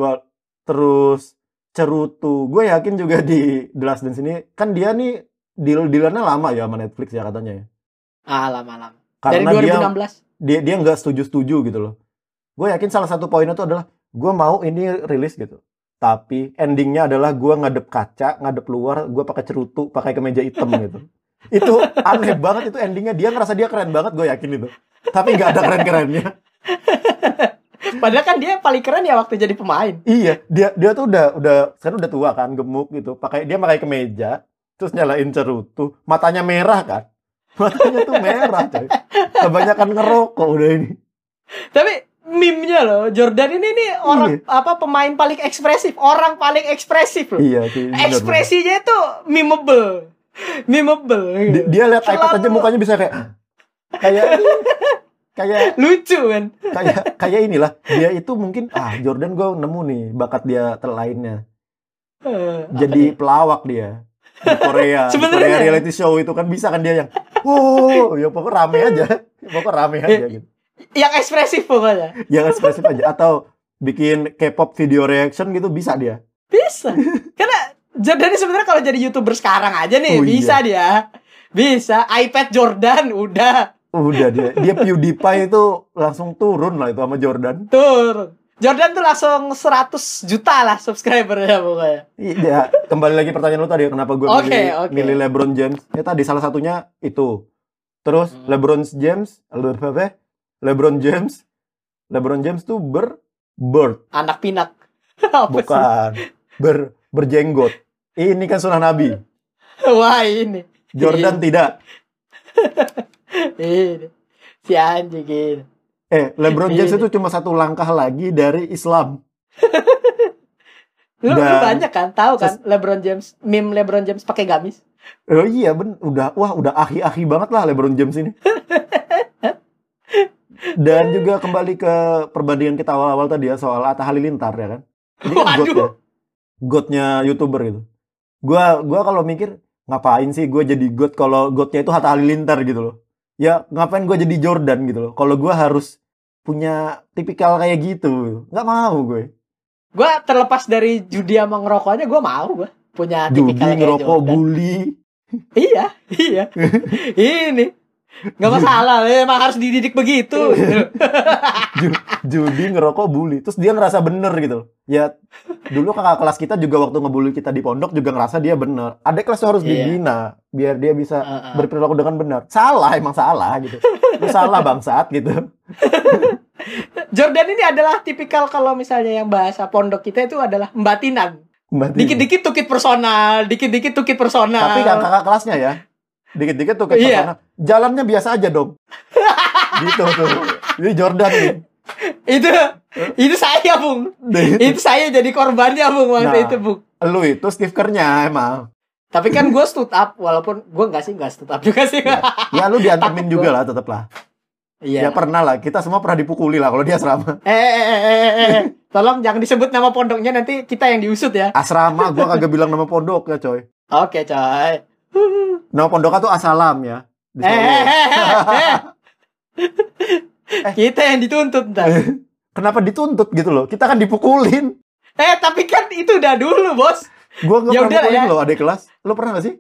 terus cerutu. Gue yakin juga di The Last Dance ini kan dia nih deal dealannya lama ya sama Netflix ya katanya ya. Ah, lama-lama. Dari Karena dia 2016. dia dia nggak setuju setuju gitu loh. Gue yakin salah satu poinnya tuh adalah gue mau ini rilis gitu. Tapi endingnya adalah gue ngadep kaca, ngadep luar, gue pakai cerutu, pakai kemeja hitam gitu. Itu aneh banget itu endingnya. Dia ngerasa dia keren banget, gue yakin itu. Tapi nggak ada keren-kerennya. Padahal kan dia paling keren ya waktu jadi pemain. Iya, dia dia tuh udah udah sekarang udah tua kan, gemuk gitu. Pakai dia pakai kemeja, terus nyalain cerutu, matanya merah kan. Matanya tuh merah, coy. Kebanyakan ngerokok udah ini. Tapi meme-nya loh, Jordan ini nih orang Iya. apa pemain paling ekspresif, orang paling ekspresif loh. Iya sih. Ekspresinya itu memeable. Memeable. Dia, dia lihat iPad aja mukanya bisa kayak kayak kayak lucu kan. kayak kayak inilah. Dia itu mungkin ah Jordan gue nemu nih bakat dia terlainnya. Eh, Jadi pelawak dia di Korea. di Korea reality show itu kan bisa kan dia yang oh ya pokoknya rame aja. Pokoknya rame aja gitu. yang ekspresif pokoknya. Yang ekspresif aja atau bikin K-pop video reaction gitu bisa dia. Bisa. Karena Jordan ini sebenarnya kalau jadi YouTuber sekarang aja nih Oh, iya. bisa dia. Bisa iPad Jordan udah Udah dia. Dia PewDiePie itu langsung turun lah itu sama Jordan. turun. Jordan tuh langsung 100 juta lah subscribernya pokoknya. Iya, kembali lagi pertanyaan lu tadi kenapa gue Oke, milih, oke. milih LeBron James? Ya tadi salah satunya itu. Terus Hmm. LeBron James? LeBron James, LeBron James tuh ber bird, Anak pinak. Bukan ber berjenggot. Ini kan sunnah Nabi. Wah ini. Jordan tidak. Ini. Si anjing gitu. Eh, LeBron James Iya. itu cuma satu langkah lagi dari Islam. Lu, lu Dan- banyak kan tahu kan LeBron James, meme LeBron James pakai gamis. Oh iya, ben, udah wah udah ahi-ahi banget lah LeBron James ini. Dan juga kembali ke perbandingan kita awal-awal tadi ya soal Atta Halilintar ya kan. Ini kan Waduh. God ya. Godnya YouTuber gitu. Gua gua kalau mikir ngapain sih gue jadi God kalau Godnya itu Atta Halilintar gitu loh. Ya ngapain gue jadi Jordan gitu loh. Kalau gua harus punya tipikal kayak gitu. nggak mau gue. Gua terlepas dari judi sama ngerokoknya gua mau gua punya Judi, tipikal kayak ngerokok, bully. Iya, iya. Ini nggak masalah, emang harus dididik begitu. Ju- judi ngerokok bully terus dia ngerasa bener gitu ya dulu kakak kelas kita juga waktu ngebully kita di pondok juga ngerasa dia bener adik kelas harus Iya. dibina biar dia bisa Heeh. berperilaku dengan benar salah emang salah gitu lu salah bangsat gitu Jordan ini adalah tipikal kalau misalnya yang bahasa pondok kita itu adalah mbatinan. Mbak Tina. Dikit-dikit tukit personal, dikit-dikit tukit personal. tapi kakak kelasnya ya dikit-dikit tuh kayak Iya. Jalannya biasa aja dong gitu tuh ini Jordan nih itu itu saya, Bung. Itu saya jadi korbannya, Bung, waktu Nah. itu, Bung. lu itu Steve Kerr-nya emang Tapi kan gue stood up walaupun gue enggak sih, enggak stood up juga sih. ya lu diantemin juga gua. lah tetep lah Iya. ya pernah lah kita semua pernah dipukuli lah kalau dia asrama Eh, eh, eh, eh, eh, eh. Tolong jangan disebut nama pondoknya nanti kita yang diusut ya. asrama gua kagak bilang nama pondok ya coy Oke, coy. Nama pondoknya tuh Asalam ya. Di Eh, Solo. eh, eh, eh, eh. Kita yang dituntut ntar. Kenapa dituntut gitu loh? Kita kan dipukulin. Eh, tapi kan itu udah dulu, Bos. Gua nggak Ya pernah udah lah pukulin ya. loh adik kelas. Lo pernah gak sih?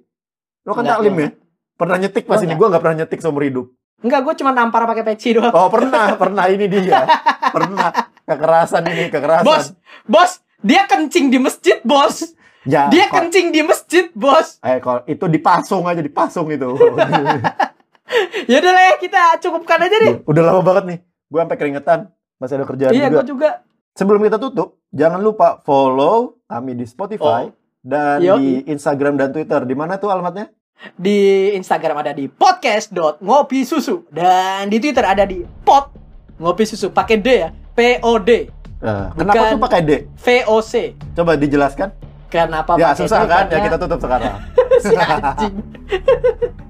Lo kan taklim ya? Pernah nyetik pas ini. Gua nggak pernah nyetik seumur hidup. Enggak, gue cuma nampar pakai peci doang. Oh pernah, pernah ini dia. Pernah. Kekerasan ini, kekerasan. Bos, bos, dia kencing di masjid, bos. Ya, Dia kok- kencing di masjid, bos. Eh, kalau itu dipasung aja, dipasung itu. Ya udah lah, ya, kita cukupkan aja deh. Udah lama banget nih. Gua sampai keringetan. Masih ada kerjaan Iya, juga. gue juga. Sebelum kita tutup, jangan lupa follow kami di Spotify Oh. dan Yoi. di Instagram dan Twitter. Di mana tuh alamatnya? Di Instagram ada di podcast.ngopisusu dan di Twitter ada di pot ngopi susu pakai D ya. P O D Nah, kenapa Bukan. tuh pakai D? V O C. Coba dijelaskan. Kenapa ya susah kan? Ya kita tutup sekarang. si anjing.